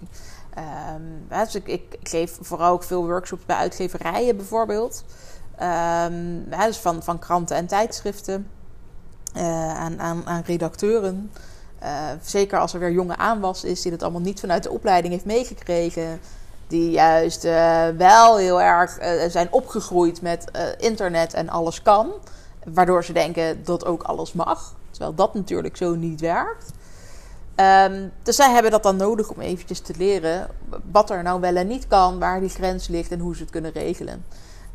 Um, dus ik, ik, geef vooral ook veel workshops bij uitgeverijen bijvoorbeeld. Um, dus van, van kranten en tijdschriften. Uh, aan, aan, aan redacteuren. Uh, zeker als er weer jonge aanwas is die het allemaal niet vanuit de opleiding heeft meegekregen. Die juist uh, wel heel erg zijn opgegroeid met internet en alles kan. Waardoor ze denken dat ook alles mag. Terwijl dat natuurlijk zo niet werkt. Ehm, dus zij hebben dat dan nodig om eventjes te leren wat er nou wel en niet kan, waar die grens ligt en hoe ze het kunnen regelen.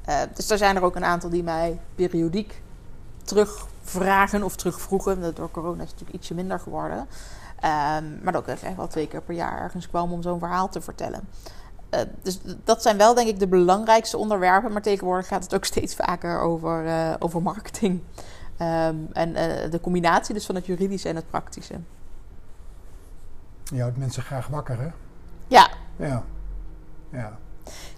Uh, dus er zijn er ook een aantal die mij periodiek terugvragen of terugvroegen. Door corona is het natuurlijk ietsje minder geworden. Um, maar ook echt wel twee keer per jaar ergens kwam om zo'n verhaal te vertellen. Uh, dus dat zijn wel denk ik de belangrijkste onderwerpen. Maar tegenwoordig gaat het ook steeds vaker over, uh, over marketing. Um, en de combinatie dus van het juridische en het praktische. Je houdt mensen graag wakker, hè? Ja. Ja. Ja.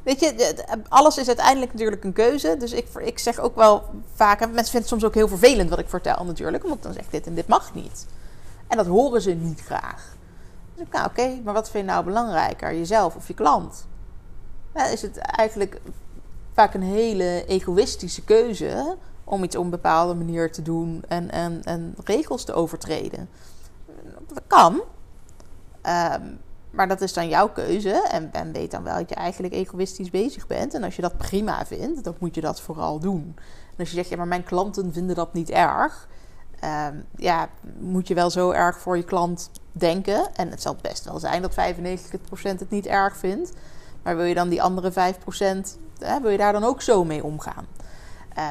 Weet je, alles is uiteindelijk natuurlijk een keuze. Dus ik, ik zeg ook wel vaak... Mensen vinden het soms ook heel vervelend wat ik vertel natuurlijk. Omdat dan zeg ik dit en dit mag niet. En dat horen ze niet graag. Dus ik, nou oké, maar wat vind je nou belangrijker? Jezelf of je klant? Nou, is het eigenlijk vaak een hele egoïstische keuze... om iets op een bepaalde manier te doen en, en, en regels te overtreden. Dat kan. Um, maar dat is dan jouw keuze. En, en weet dan wel dat je eigenlijk egoïstisch bezig bent. En als je dat prima vindt, dan moet je dat vooral doen. En als je zegt, ja, maar mijn klanten vinden dat niet erg. Um, ja, moet je wel zo erg voor je klant denken. En het zal best wel zijn dat 95% het niet erg vindt. Maar wil je dan die andere 5%, hè, wil je daar dan ook zo mee omgaan?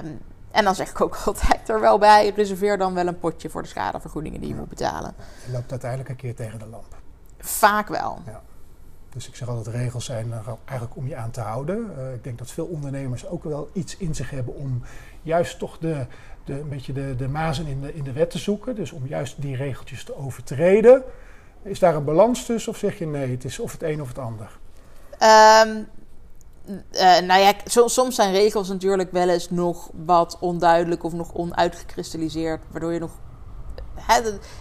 Um, en dan zeg ik ook [laughs] altijd er wel bij: reserveer dan wel een potje voor de schadevergoedingen die je moet betalen. Je loopt uiteindelijk een keer tegen de lamp. Vaak wel. Ja. Dus ik zeg altijd, regels zijn er eigenlijk om je aan te houden. Uh, ik denk dat veel ondernemers ook wel iets in zich hebben om juist toch de, de, een beetje de, de mazen in de, in de wet te zoeken. Dus om juist die regeltjes te overtreden. Is daar een balans tussen of zeg je nee, het is of het een of het ander? Um, uh, nou ja, soms zijn regels natuurlijk wel eens nog wat onduidelijk of nog onuitgekristalliseerd. Waardoor je nog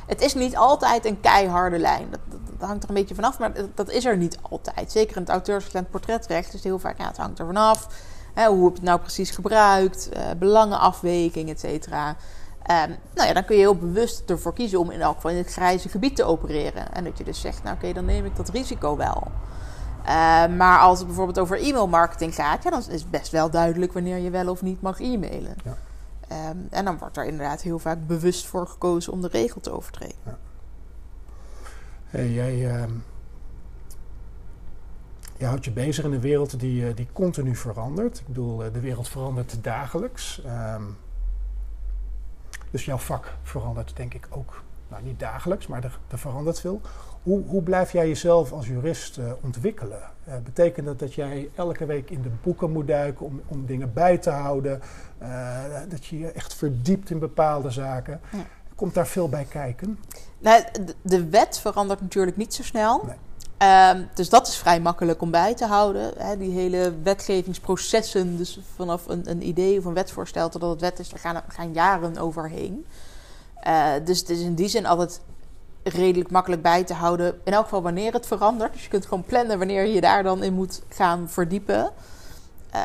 het is niet altijd een keiharde lijn. Dat, hangt er een beetje vanaf, maar dat, is er niet altijd. Zeker in het auteursgekend portretrecht is het heel vaak, ja, het hangt er vanaf. Hoe heb je het nou precies gebruikt, uh, belangenafweking, et cetera. Um, nou ja, dan kun je heel bewust ervoor kiezen om in elk geval in het grijze gebied te opereren. En dat je dus zegt, nou oké, dan neem ik dat risico wel. Uh, maar als het bijvoorbeeld over e-mailmarketing gaat, ja, dan is best wel duidelijk wanneer je wel of niet mag e-mailen. Ja. Um, en dan wordt er inderdaad heel vaak bewust voor gekozen om de regel te overtreden. Ja. Jij, jij houdt je bezig in een wereld die, uh, die continu verandert. Ik bedoel, uh, de wereld verandert dagelijks. Um, dus jouw vak verandert denk ik ook, nou niet dagelijks, maar er, er verandert veel. Hoe, hoe blijf jij jezelf als jurist uh, ontwikkelen? Uh, betekent dat dat jij elke week in de boeken moet duiken om, om dingen bij te houden? Uh, dat je je echt verdiept in bepaalde zaken? Ja. Komt daar veel bij kijken? Nou, de, de wet verandert natuurlijk niet zo snel. Nee. Um, dus dat is vrij makkelijk om bij te houden. Hè, die hele wetgevingsprocessen, dus vanaf een, een, idee of een wetsvoorstel totdat het wet is, daar gaan, gaan jaren overheen. Uh, dus het is in die zin altijd redelijk makkelijk bij te houden. In elk geval wanneer het verandert. Dus je kunt gewoon plannen wanneer je daar dan in moet gaan verdiepen.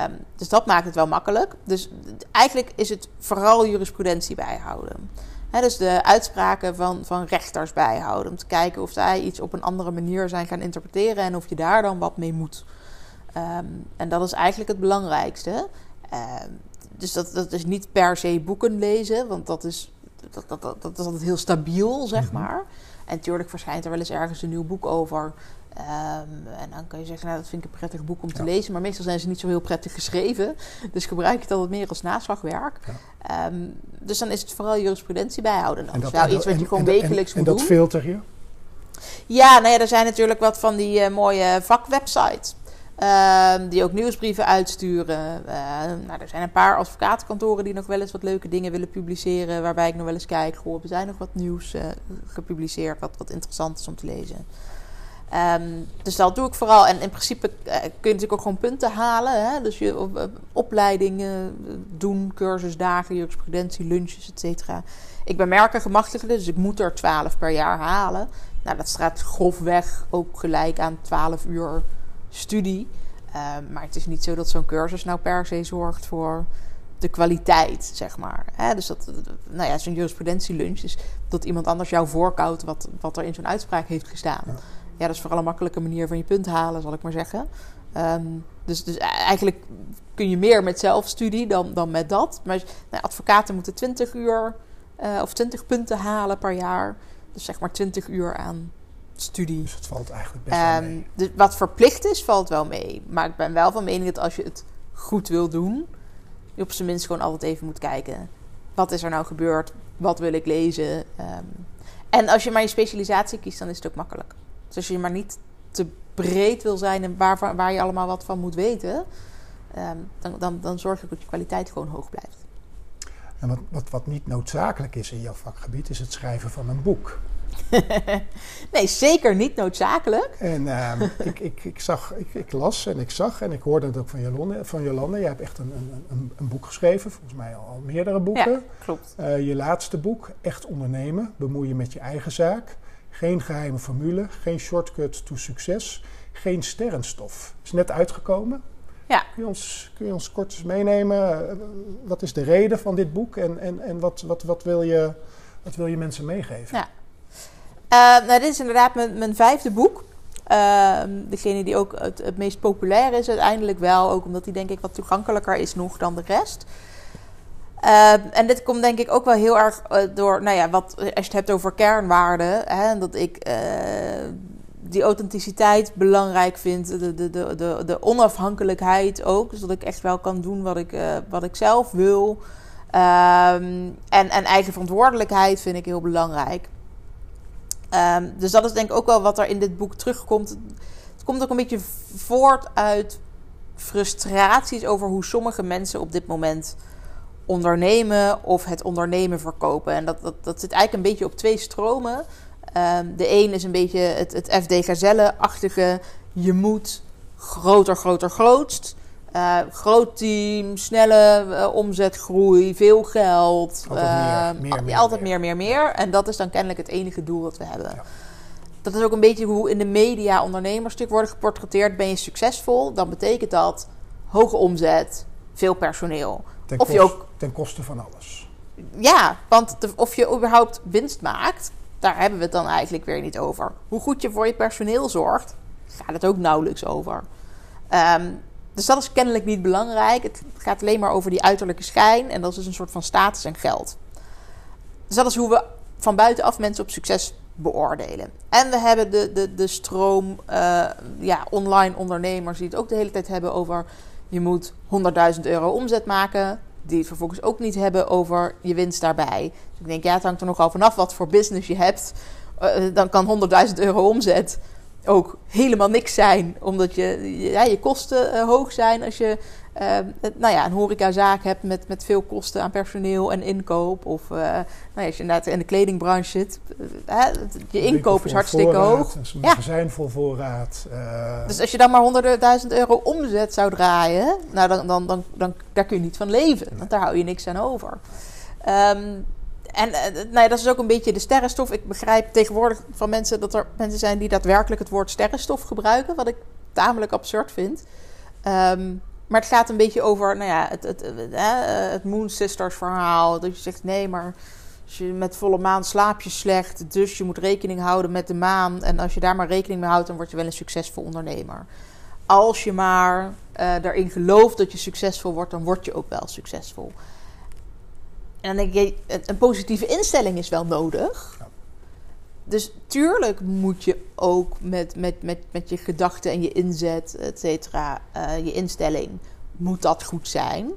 Um, dus dat maakt het wel makkelijk. Dus eigenlijk is het vooral jurisprudentie bijhouden. He, dus de uitspraken van, van rechters bijhouden. Om te kijken of zij iets op een andere manier zijn gaan interpreteren en of je daar dan wat mee moet. Um, en dat is eigenlijk het belangrijkste. Um, dus dat, dat is niet per se boeken lezen, want dat is, dat, dat, dat, dat is altijd heel stabiel, zeg mm-hmm. maar. En natuurlijk verschijnt er wel eens ergens een nieuw boek over. Um, en dan kun je zeggen, nou, dat vind ik een prettig boek om te lezen. Maar meestal zijn ze niet zo heel prettig geschreven. Dus gebruik ik dat wat meer als naslagwerk. Ja. Um, dus dan is het vooral jurisprudentie bijhouden. Dat is wel iets wat je gewoon en, wekelijks en, moet en doen. dat filter je? Ja, nou ja, er zijn natuurlijk wat van die uh, mooie vakwebsites. Uh, die ook nieuwsbrieven uitsturen. Uh, nou, er zijn een paar advocatenkantoren die nog wel eens wat leuke dingen willen publiceren. Waarbij ik nog wel eens kijk, goh, er zijn nog wat nieuws uh, gepubliceerd. Wat, wat interessant is om te lezen. Um, dus dat doe ik vooral. En in principe kun je natuurlijk ook gewoon punten halen. Hè? Dus je opleidingen doen, cursusdagen, jurisprudentie, lunches, et cetera. Ik ben merkengemachtigde, dus ik moet er 12 per jaar halen. Nou, dat staat grofweg ook gelijk aan 12 uur studie. Uh, maar het is niet zo dat zo'n cursus nou per se zorgt voor de kwaliteit, zeg maar. Hè? Dus dat, nou ja, zo'n jurisprudentielunch is dat iemand anders jou voorkoudt wat, wat er in zo'n uitspraak heeft gestaan. Ja. ja. dat is vooral een makkelijke manier van je punt halen, zal ik maar zeggen. Ehm, dus, dus eigenlijk kun je meer met zelfstudie dan, dan met dat. Maar nou, advocaten moeten 20 uur uh, of 20 punten halen per jaar. Dus zeg maar 20 uur aan studie. Dus het valt eigenlijk best wel mee. Dus wat verplicht is, valt wel mee. Maar ik ben wel van mening dat als je het goed wil doen, je op zijn minst gewoon altijd even moet kijken. Wat is er nou gebeurd? Wat wil ik lezen? Ehm, en als je maar je specialisatie kiest, dan is het ook makkelijk. Dus als je maar niet te breed wil zijn en waar, waar je allemaal wat van moet weten, ehm, dan, dan, dan zorg je dat je kwaliteit gewoon hoog blijft. En wat, wat, wat niet noodzakelijk is in jouw vakgebied, is het schrijven van een boek. [laughs] nee, zeker niet noodzakelijk. En uh, [laughs] ik, ik, ik, zag, ik, ik, las en ik zag en ik hoorde het ook van Jolande. Van Jolande. Je hebt echt een, een, een boek geschreven, volgens mij al, meerdere boeken. Ja, klopt. Uh, je laatste boek, Echt ondernemen, bemoei je met je eigen zaak. Geen geheime formule, geen shortcut to succes, geen sterrenstof. Is net uitgekomen. Ja. Kun, je ons, kun je ons kort eens meenemen? Uh, wat is de reden van dit boek en, en, en wat, wat, wat, wil je, wat wil je mensen meegeven? Ja. Uh, nou, dit is inderdaad mijn, vijfde boek. Uh, degene die ook het, meest populair is uiteindelijk wel. Ook omdat die denk ik wat toegankelijker is nog dan de rest. Uh, en dit komt denk ik ook wel heel erg door, nou ja, wat, als je het hebt over kernwaarden. Hè, dat ik die authenticiteit belangrijk vind. De, de, de, de, onafhankelijkheid ook. Dus dat ik echt wel kan doen wat ik, wat ik zelf wil. Um, en, en eigen verantwoordelijkheid vind ik heel belangrijk. Um, dus dat is denk ik ook wel wat er in dit boek terugkomt. Het komt ook een beetje voort uit frustraties over hoe sommige mensen op dit moment ondernemen of het ondernemen verkopen. En dat, dat, dat zit eigenlijk een beetje op twee stromen. Um, de een is een beetje het, het FD Gazelle-achtige. Je moet groter, groter, grootst. Uh, groot team, snelle uh, omzetgroei, veel geld. Altijd, uh, meer, meer, meer, altijd meer, meer, meer. En dat is dan kennelijk het enige doel dat we hebben. Ja. Dat is ook een beetje hoe in de media ondernemersstuk worden geportretteerd. Ben je succesvol, dan betekent dat hoge omzet, veel personeel. Ten, of kost, je ook, ten koste van alles. Ja, want de, of je überhaupt winst maakt, daar hebben we het dan eigenlijk weer niet over. Hoe goed je voor je personeel zorgt, gaat het ook nauwelijks over. Um, dus dat is kennelijk niet belangrijk. Het gaat alleen maar over die uiterlijke schijn. En dat is dus een soort van status en geld. Dus dat is hoe we van buitenaf mensen op succes beoordelen. En we hebben de, de, de stroom uh, ja, online ondernemers die het ook de hele tijd hebben over... je moet 100.000 euro omzet maken. Die het vervolgens ook niet hebben over je winst daarbij. Dus ik denk, ja, het hangt er nogal vanaf wat voor business je hebt. Uh, dan kan 100.000 euro omzet ook helemaal niks zijn, omdat je, ja, je kosten uh, hoog zijn als je uh, nou ja, een horecazaak hebt met, met veel kosten aan personeel en inkoop. Of uh, nou ja, als je inderdaad in de kledingbranche zit, je inkoop is hartstikke voorraad, hoog. Een magazijn vol voorraad. Dus als je dan maar 100.000 euro omzet zou draaien, nou dan, dan, dan, dan, daar kun je niet van leven, want daar hou je niks aan over. Um, en uh, nou ja, dat is ook een beetje de sterrenstof. Ik begrijp tegenwoordig van mensen dat er mensen zijn die daadwerkelijk het woord sterrenstof gebruiken. Wat ik tamelijk absurd vind. Um, maar het gaat een beetje over nou ja, het, het, het, het Moon Sisters verhaal. Dat je zegt nee, maar als je met volle maan slaap je slecht. Dus je moet rekening houden met de maan. En als je daar maar rekening mee houdt, dan word je wel een succesvol ondernemer. Als je maar uh, daarin gelooft dat je succesvol wordt, dan word je ook wel succesvol. En dan denk je, een positieve instelling is wel nodig. Ja. Dus tuurlijk moet je ook met, met, met, met je gedachten en je inzet, et cetera, uh, je instelling, moet dat goed zijn.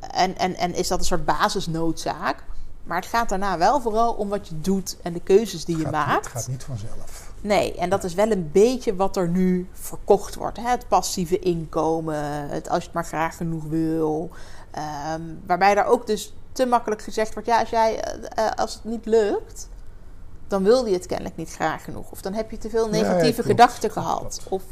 En, en, en is dat een soort basisnoodzaak. Maar het gaat daarna wel vooral om wat je doet en de keuzes die je gaat, maakt. Het gaat niet vanzelf. Nee, en dat is wel een beetje wat er nu verkocht wordt. Hè? Het passieve inkomen, het als je het maar graag genoeg wil. Um, waarbij daar ook dus te makkelijk gezegd wordt: ja, als, jij, uh, als het niet lukt, dan wil je het kennelijk niet graag genoeg. Of dan heb je te veel negatieve ja, gedachten gehad. Of,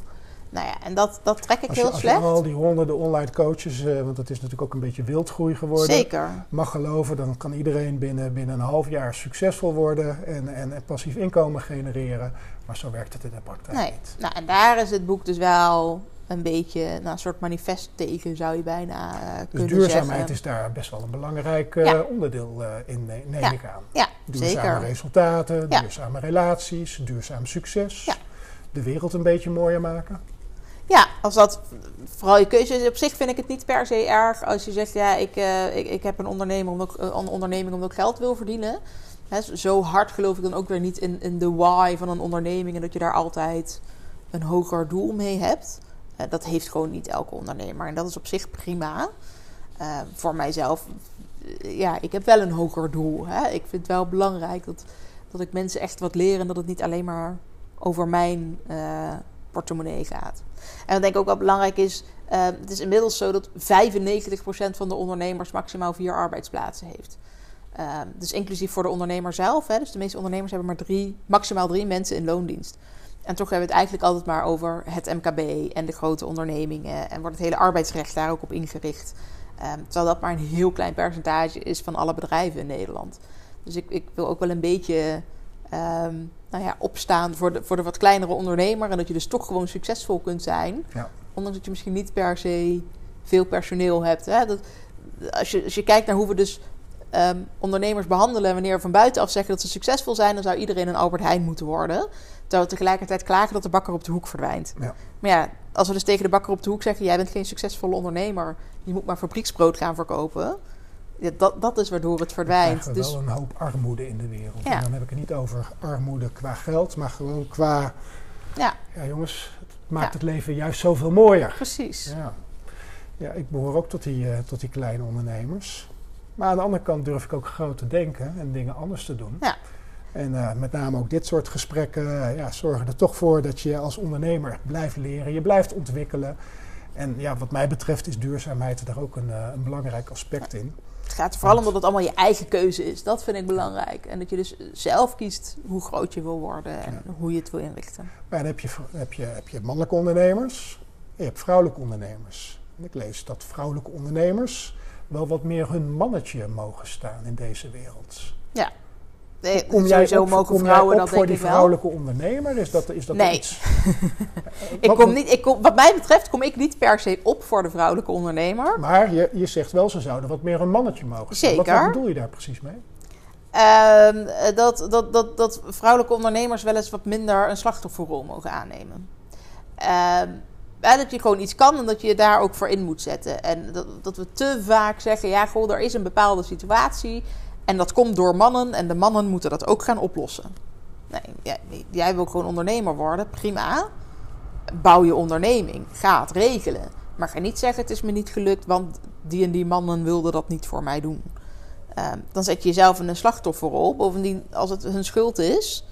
nou ja, en dat, dat trek ik je, heel als slecht. Als je al die honderden online coaches, uh, want dat is natuurlijk ook een beetje wildgroei geworden. Zeker. Mag geloven, dan kan iedereen binnen, binnen een half jaar succesvol worden en, en, en passief inkomen genereren. Maar zo werkt het in de praktijk nee. niet. Nou, en daar is het boek dus wel een beetje nou, een soort manifest tegen, zou je bijna uh, dus kunnen duurzaamheid zeggen. is daar best wel een belangrijk uh, Ja. onderdeel uh, in, ne- neem Ja. ik aan. Ja, Duurzame zeker. resultaten, duurzame relaties, duurzaam succes. Ja. De wereld een beetje mooier maken. Ja, als dat vooral je keuze is. Op zich vind ik het niet per se erg als je zegt: ja, ik, ik, ik heb een, ondernemer omdat, een onderneming omdat ik geld wil verdienen. Zo hard geloof ik dan ook weer niet in, in de why van een onderneming en dat je daar altijd een hoger doel mee hebt. Uh, dat heeft gewoon niet elke ondernemer en dat is op zich prima. Uh, voor mijzelf, ja, ik heb wel een hoger doel. Hè. Ik vind het wel belangrijk dat, dat ik mensen echt wat leer en dat het niet alleen maar over mijn portemonnee gaat. En wat denk ik ook wel belangrijk is, het is inmiddels zo dat 95% van de ondernemers maximaal vier arbeidsplaatsen heeft. Dus inclusief voor de ondernemer zelf. Hè, dus de meeste ondernemers hebben maar drie, maximaal drie mensen in loondienst. En toch hebben we het eigenlijk altijd maar over het MKB en de grote ondernemingen. En wordt het hele arbeidsrecht daar ook op ingericht. Um, terwijl dat maar een heel klein percentage is van alle bedrijven in Nederland. Dus ik, ik wil ook wel een beetje um, nou ja, opstaan voor de, voor de wat kleinere ondernemer. En dat je dus toch gewoon succesvol kunt zijn. Ja. Ondanks dat je misschien niet per se veel personeel hebt. Hè? Dat, als, je, als je kijkt naar hoe we dus um, ondernemers behandelen. wanneer we van buitenaf zeggen dat ze succesvol zijn. dan zou iedereen een Albert Heijn moeten worden. Terwijl we tegelijkertijd klagen dat de bakker op de hoek verdwijnt. Ja. Maar ja, als we dus tegen de bakker op de hoek zeggen: jij bent geen succesvolle ondernemer. je moet maar fabrieksbrood gaan verkopen ja, dat, dat is waardoor het verdwijnt. Er is dus... wel een hoop armoede in de wereld. En dan heb ik het niet over armoede qua geld, maar gewoon qua... Ja, ja jongens, het maakt het leven juist zoveel mooier. Precies. Ja, ja ik behoor ook tot die, uh, tot die kleine ondernemers. Maar aan de andere kant durf ik ook groot te denken en dingen anders te doen. Ja. En uh, met name ook dit soort gesprekken uh, ja, zorgen er toch voor dat je als ondernemer blijft leren, je blijft ontwikkelen. En ja, wat mij betreft is duurzaamheid er ook een, een belangrijk aspect in. Het gaat vooral omdat het allemaal je eigen keuze is. Dat vind ik belangrijk. En dat je dus zelf kiest hoe groot je wil worden en hoe je het wil inrichten. Maar dan heb je, heb, je, heb je mannelijke ondernemers en je hebt vrouwelijke ondernemers. En ik lees dat vrouwelijke ondernemers wel wat meer hun mannetje mogen staan in deze wereld. Ja, Nee, kom jij op, mogen vrouwen dat voor die vrouwelijke ondernemer? Is dat, is dat nee. iets? [laughs] ik kom niet, ik kom, wat mij betreft kom ik niet per se op voor de vrouwelijke ondernemer. Maar je, je zegt wel, ze zouden wat meer een mannetje mogen. Zeker. Wat, bedoel je daar precies mee? Uh, dat, dat, dat, dat vrouwelijke ondernemers wel eens wat minder een slachtofferrol mogen aannemen. Uh, dat je gewoon iets kan en dat je je daar ook voor in moet zetten. En dat, dat we te vaak zeggen: ja, goh, er is een bepaalde situatie. En dat komt door mannen en de mannen moeten dat ook gaan oplossen. Nee, jij, wil gewoon ondernemer worden, prima. Bouw je onderneming, ga het regelen. Maar ga niet zeggen: het is me niet gelukt, want die en die mannen wilden dat niet voor mij doen. Uh, dan zet je jezelf in een slachtofferrol. Bovendien, als het hun schuld is,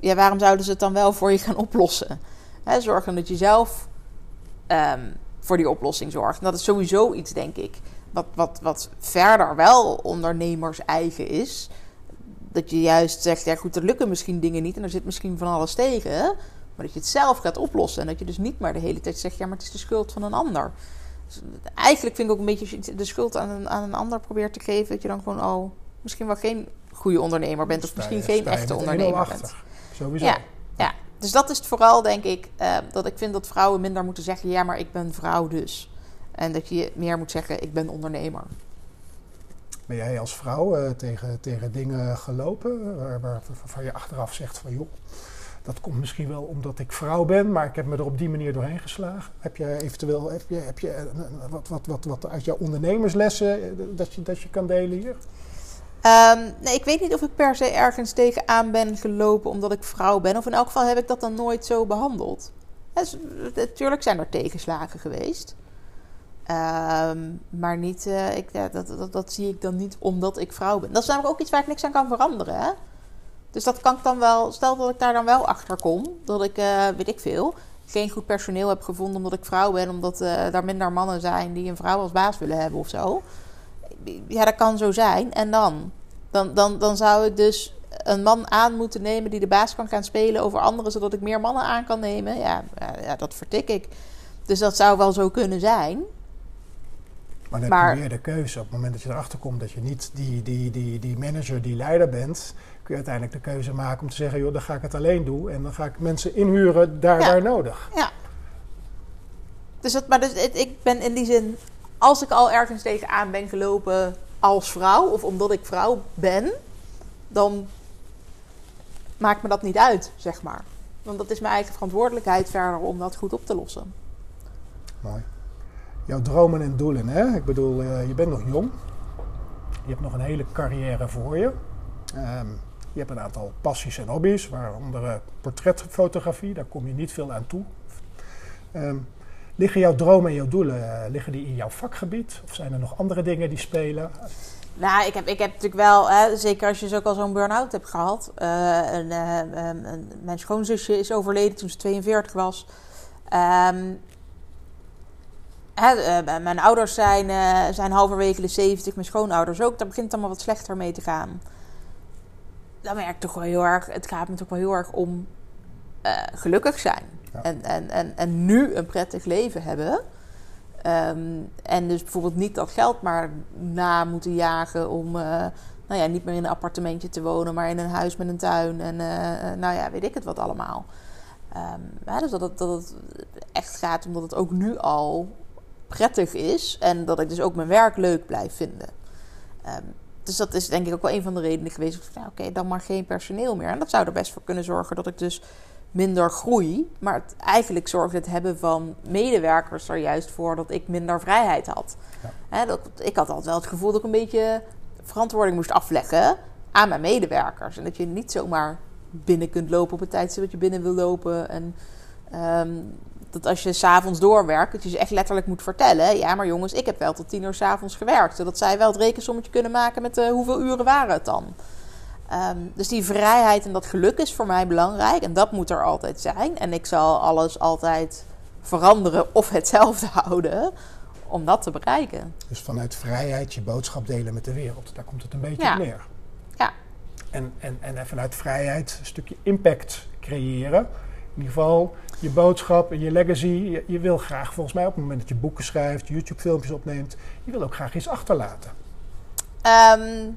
ja, waarom zouden ze het dan wel voor je gaan oplossen? Hè, zorgen dat je zelf um, voor die oplossing zorgt. En dat is sowieso iets, denk ik, wat, wat, wat verder wel ondernemers eigen is. Dat je juist zegt, ja goed, er lukken misschien dingen niet en er zit misschien van alles tegen. Maar dat je het zelf gaat oplossen. En dat je dus niet maar de hele tijd zegt, ja maar het is de schuld van een ander. Dus eigenlijk vind ik ook een beetje, als je de schuld aan een, aan een ander probeert te geven, dat je dan gewoon al misschien wel geen goede ondernemer bent. Of misschien geen echte ondernemer bent. Sowieso. Ja, ja, dus dat is het vooral, denk ik, uh, dat ik vind dat vrouwen minder moeten zeggen, ja maar ik ben vrouw dus. En dat je meer moet zeggen, ik ben ondernemer. Ben jij als vrouw uh, tegen, tegen dingen gelopen waar, waar, waarvan je achteraf zegt van joh, dat komt misschien wel omdat ik vrouw ben, maar ik heb me er op die manier doorheen geslagen. Heb je eventueel heb je, heb je eh, wat, wat, wat, wat uit jouw ondernemerslessen eh, dat je, dat je kan delen hier? Um, nee, ik weet niet of ik per se ergens tegenaan ben gelopen omdat ik vrouw ben. Of in elk geval heb ik dat dan nooit zo behandeld. Natuurlijk zijn er tegenslagen geweest. Um, maar niet, uh, ik, dat, dat, dat, zie ik dan niet omdat ik vrouw ben. Dat is namelijk ook iets waar ik niks aan kan veranderen. Hè? Dus dat kan ik dan wel, stel dat ik daar dan wel achter kom, dat ik, uh, weet ik veel, geen goed personeel heb gevonden omdat ik vrouw ben, omdat uh, daar minder mannen zijn die een vrouw als baas willen hebben of zo. Ja, dat kan zo zijn. En dan? Dan, dan, dan zou ik dus een man aan moeten nemen die de baas kan gaan spelen over anderen, zodat ik meer mannen aan kan nemen. Ja, ja dat vertik ik. Dus dat zou wel zo kunnen zijn. Maar dan heb je weer de keuze. Op het moment dat je erachter komt dat je niet die, die, die, die manager, die leider bent, kun je uiteindelijk de keuze maken om te zeggen, joh, dan ga ik het alleen doen en dan ga ik mensen inhuren daar waar nodig. Ja. Dus, het, maar dus, ik ben in die zin, als ik al ergens tegenaan ben gelopen als vrouw, of omdat ik vrouw ben, dan maakt me dat niet uit, zeg maar. Want dat is mijn eigen verantwoordelijkheid verder om dat goed op te lossen. Mooi. Jouw dromen en doelen, hè? Ik bedoel, uh, je bent nog jong. Je hebt nog een hele carrière voor je. Um, je hebt een aantal passies en hobby's, waaronder uh, portretfotografie. Daar kom je niet veel aan toe. Um, liggen jouw dromen en jouw doelen, uh, liggen die in jouw vakgebied? Of zijn er nog andere dingen die spelen? Nou, ik heb, ik heb natuurlijk wel, hè, zeker als je dus ook al zo'n burn-out hebt gehad. Uh, een, een, mijn schoonzusje is overleden toen ze 42 was. Uh, mijn ouders zijn, zijn halverwege de 70, mijn schoonouders ook. Daar begint het allemaal wat slechter mee te gaan. Dan merk ik toch wel heel erg, het gaat me toch wel heel erg om gelukkig zijn. En, en, en, en nu een prettig leven hebben. Um, en dus bijvoorbeeld niet dat geld maar na moeten jagen om nou ja, niet meer in een appartementje te wonen, maar in een huis met een tuin. En nou ja, weet ik het wat allemaal. Um, dus dat het, dat echt gaat omdat het ook nu al prettig is. En dat ik dus ook mijn werk leuk blijf vinden. Um, dus dat is denk ik ook wel een van de redenen geweest. Nou, Oké, dan maar geen personeel meer. En dat zou er best voor kunnen zorgen dat ik dus minder groei. Maar het, eigenlijk zorgt het hebben van medewerkers er juist voor dat ik minder vrijheid had. Ja. dat, ik had altijd wel het gevoel dat ik een beetje verantwoording moest afleggen aan mijn medewerkers. En dat je niet zomaar binnen kunt lopen op het tijdstip dat je binnen wil lopen. En um, dat als je s'avonds doorwerkt, dat je ze echt letterlijk moet vertellen. Ja, maar jongens, ik heb wel tot tien uur s'avonds gewerkt. Zodat zij wel het rekensommetje kunnen maken met uh, hoeveel uren waren het dan. Um, dus die vrijheid en dat geluk is voor mij belangrijk. En dat moet er altijd zijn. En ik zal alles altijd veranderen of hetzelfde [laughs] houden om dat te bereiken. Dus vanuit vrijheid je boodschap delen met de wereld. Daar komt het een beetje ja. op neer. Ja. En, en, en vanuit vrijheid een stukje impact creëren in ieder geval je boodschap en je legacy. Je, je, wil graag, volgens mij, op het moment dat je boeken schrijft, YouTube-filmpjes opneemt, je wil ook graag iets achterlaten. Um,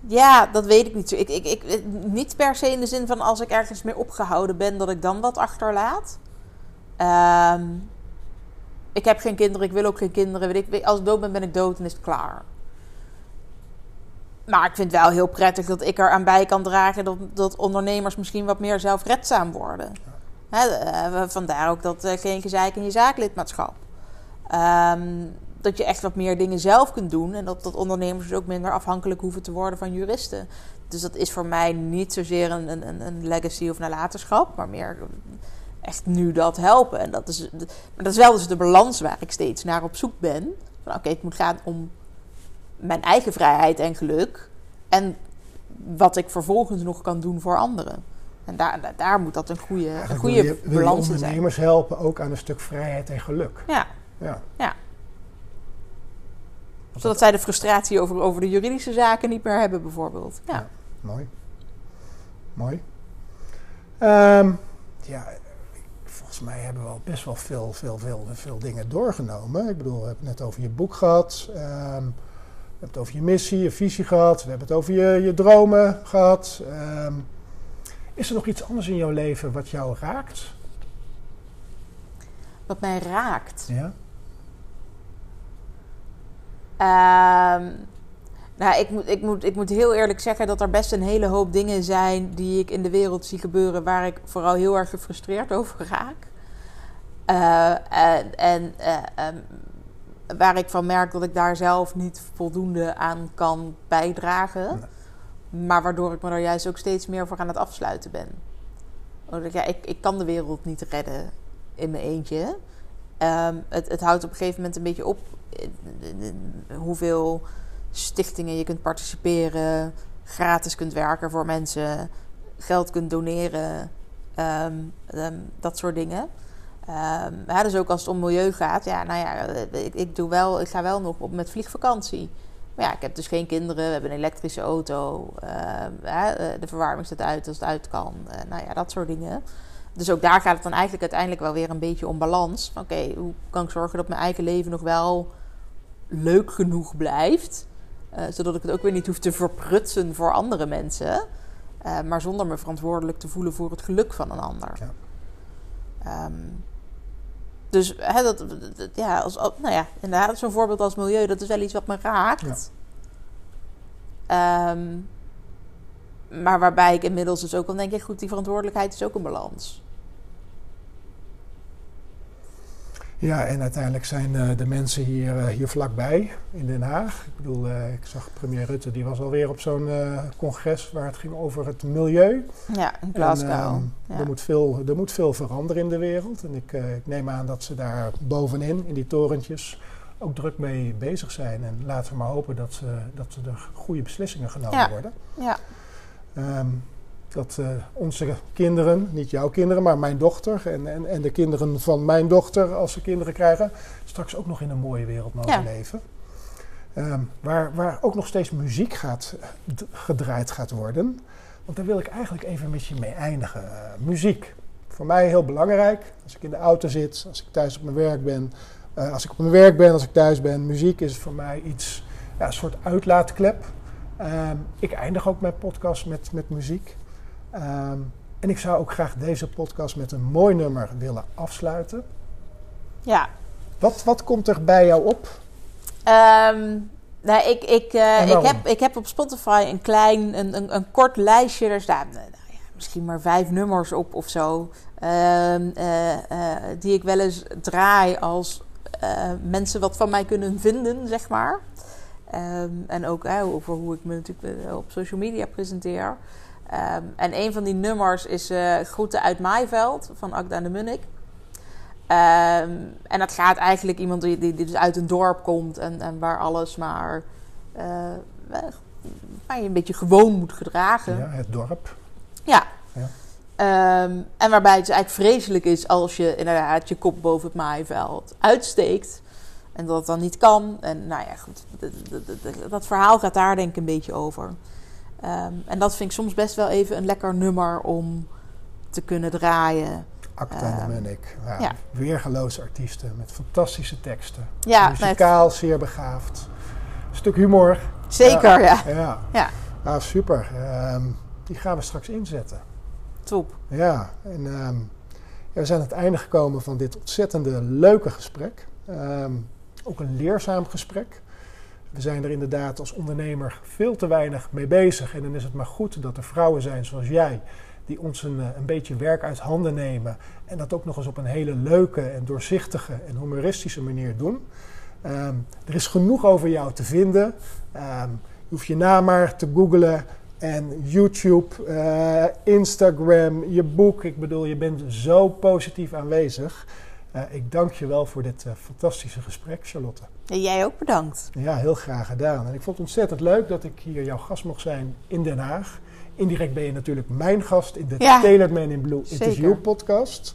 ja, dat weet ik niet. Ik, ik, ik, niet per se in de zin van als ik ergens mee opgehouden ben, dat ik dan wat achterlaat. Um, ik heb geen kinderen, ik wil ook geen kinderen. Weet ik, als ik dood ben, ben ik dood en is het klaar. Maar ik vind het wel heel prettig dat ik er aan bij kan dragen dat, dat ondernemers misschien wat meer zelfredzaam worden. Ja. vandaar ook dat geen gezeik in je zaaklidmaatschap. Um, dat je echt wat meer dingen zelf kunt doen. En dat, dat ondernemers dus ook minder afhankelijk hoeven te worden van juristen. Dus dat is voor mij niet zozeer een, een, een legacy of nalatenschap, maar meer echt nu dat helpen. En dat is, maar dat is wel dus de balans waar ik steeds naar op zoek ben. Van oké, het moet gaan om mijn eigen vrijheid en geluk. En wat ik vervolgens nog kan doen voor anderen. En daar, daar moet dat een goede, een goede wil je, balans zijn. ondernemers helpen ook aan een stuk vrijheid en geluk. Ja. Ja. ja. Zodat zij de frustratie over, over de juridische zaken niet meer hebben, bijvoorbeeld. Ja. ja mooi. Mooi. Um, ja, volgens mij hebben we al best wel veel, veel, veel, veel dingen doorgenomen. Ik bedoel, we hebben het net over je boek gehad. Um, we hebben het over je missie, je visie gehad. We hebben het over je, je dromen gehad. Um, is er nog iets anders in jouw leven wat jou raakt? Wat mij raakt? Ja. Um, nou, ik moet, ik, moet, ik moet heel eerlijk zeggen dat er best een hele hoop dingen zijn die ik in de wereld zie gebeuren waar ik vooral heel erg gefrustreerd [laughs] over raak. Uh, en en uh, um, waar ik van merk dat ik daar zelf niet voldoende aan kan bijdragen. Maar waardoor ik me er juist ook steeds meer voor aan het afsluiten ben. Ja, ik, ik kan de wereld niet redden in mijn eentje. Um, het, het houdt op een gegeven moment een beetje op hoeveel stichtingen je kunt participeren, gratis kunt werken voor mensen, geld kunt doneren, um, um, dat soort dingen. Um, ja, dus ook als het om milieu gaat, ja, nou ja, ik, ik, doe wel, ik ga wel nog op met vliegvakantie. Maar ja, ik heb dus geen kinderen, we hebben een elektrische auto. Uh, de verwarming staat uit als het uit kan. Nou ja, dat soort dingen. Dus ook daar gaat het dan eigenlijk uiteindelijk wel weer een beetje om balans. Oké, hoe kan ik zorgen dat mijn eigen leven nog wel leuk genoeg blijft? Uh, zodat ik het ook weer niet hoef te verprutsen voor andere mensen. maar zonder me verantwoordelijk te voelen voor het geluk van een ander. Ja. Um, dus hè, dat, ja, als, nou ja, inderdaad, zo'n voorbeeld als milieu, dat is wel iets wat me raakt. Ja. Um, maar waarbij ik inmiddels dus ook wel denk, ik, goed, die verantwoordelijkheid is ook een balans. Ja, en uiteindelijk zijn uh, de mensen hier, uh, hier vlakbij in Den Haag. Ik bedoel, uh, ik zag premier Rutte, die was alweer op zo'n congres waar het ging over het milieu. Ja, in Glasgow. En, ehm, ja. er, moet veel, er moet veel veranderen in de wereld. En ik, ik neem aan dat ze daar bovenin, in die torentjes, ook druk mee bezig zijn. En laten we maar hopen dat, ze, dat er goede beslissingen genomen ja. worden. Ja. Um, dat uh, onze kinderen, niet jouw kinderen, maar mijn dochter en, en, en de kinderen van mijn dochter, als ze kinderen krijgen, straks ook nog in een mooie wereld mogen Ja. leven. Um, waar, waar ook nog steeds muziek gaat, gedraaid gaat worden. Want daar wil ik eigenlijk even met je mee eindigen. Uh, muziek. Voor mij heel belangrijk. Als ik in de auto zit, als ik thuis op mijn werk ben. Uh, als ik op mijn werk ben, als ik thuis ben. Muziek is voor mij iets, ja, een soort uitlaatklep. Um, ik eindig ook mijn podcast met, met muziek. Um, en ik zou ook graag deze podcast met een mooi nummer willen afsluiten. Ja. Wat, wat komt er bij jou op? Um, nou, ik, ik, uh, En ik, heb, ik heb op Spotify een klein, een, een, een kort lijstje. Daar staan nou, ja, misschien maar vijf nummers op of zo. Uh, uh, die ik wel eens draai als mensen wat van mij kunnen vinden, zeg maar. En ook over hoe ik me natuurlijk op social media presenteer. Um, en een van die nummers is uh, Groeten uit Maaiveld van Agda de Munnik. Um, en dat gaat eigenlijk iemand die, die, die dus uit een dorp komt en, en waar alles maar, uh, waar je een beetje gewoon moet gedragen. Ja, het dorp. Ja. ja. Um, en waarbij het dus eigenlijk vreselijk is als je inderdaad je kop boven het maaiveld uitsteekt. En dat het dan niet kan. En nou ja, goed. Dat, dat, dat verhaal gaat daar denk ik een beetje over. Um, en dat vind ik soms best wel even een lekker nummer om te kunnen draaien. Acta de Munnik. Ja, ja. Weergeloze artiesten met fantastische teksten. Ja, Muzikaal nee, zeer begaafd. Een stuk humor. Zeker, ja. Ja, ja. ja. Nou, super. Um, die gaan we straks inzetten. Top. Ja, en um, we zijn aan het einde gekomen van dit ontzettende leuke gesprek. Um, ook een leerzaam gesprek. We zijn er inderdaad als ondernemer veel te weinig mee bezig. En dan is het maar goed dat er vrouwen zijn zoals jij, die ons een, een beetje werk uit handen nemen. En dat ook nog eens op een hele leuke en doorzichtige en humoristische manier doen. Um, er is genoeg over jou te vinden. Um, je hoeft je naam maar te googlen. En YouTube, uh, Instagram, je boek. Ik bedoel, je bent zo positief aanwezig. Uh, ik dank je wel voor dit uh, fantastische gesprek, Charlotte. En jij ook bedankt. Ja, heel graag gedaan. En ik vond het ontzettend leuk dat ik hier jouw gast mocht zijn in Den Haag. Indirect ben je natuurlijk mijn gast in de ja, Tailored Man in Blue zeker. Interview podcast.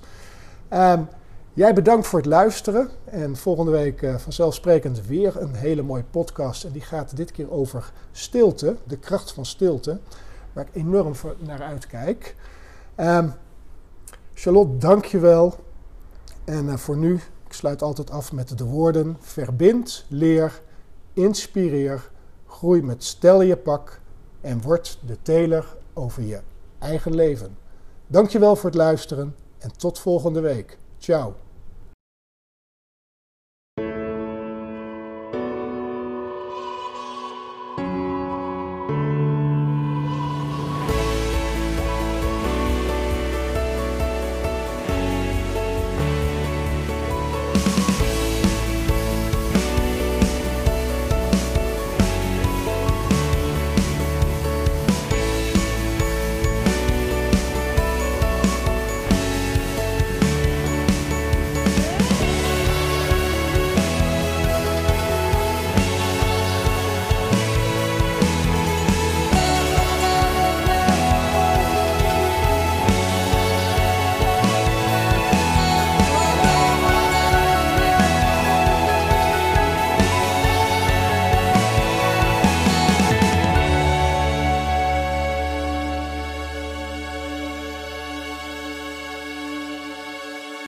Um, jij bedankt voor het luisteren. En volgende week uh, vanzelfsprekend weer een hele mooie podcast. En die gaat dit keer over stilte, de kracht van stilte. Waar ik enorm naar uitkijk. Um, Charlotte, dank je wel. En uh, voor nu, ik sluit altijd af met de woorden: verbind, leer, inspireer, groei met stel je pak en word de teler over je eigen leven. Dankjewel voor het luisteren en tot volgende week. Ciao.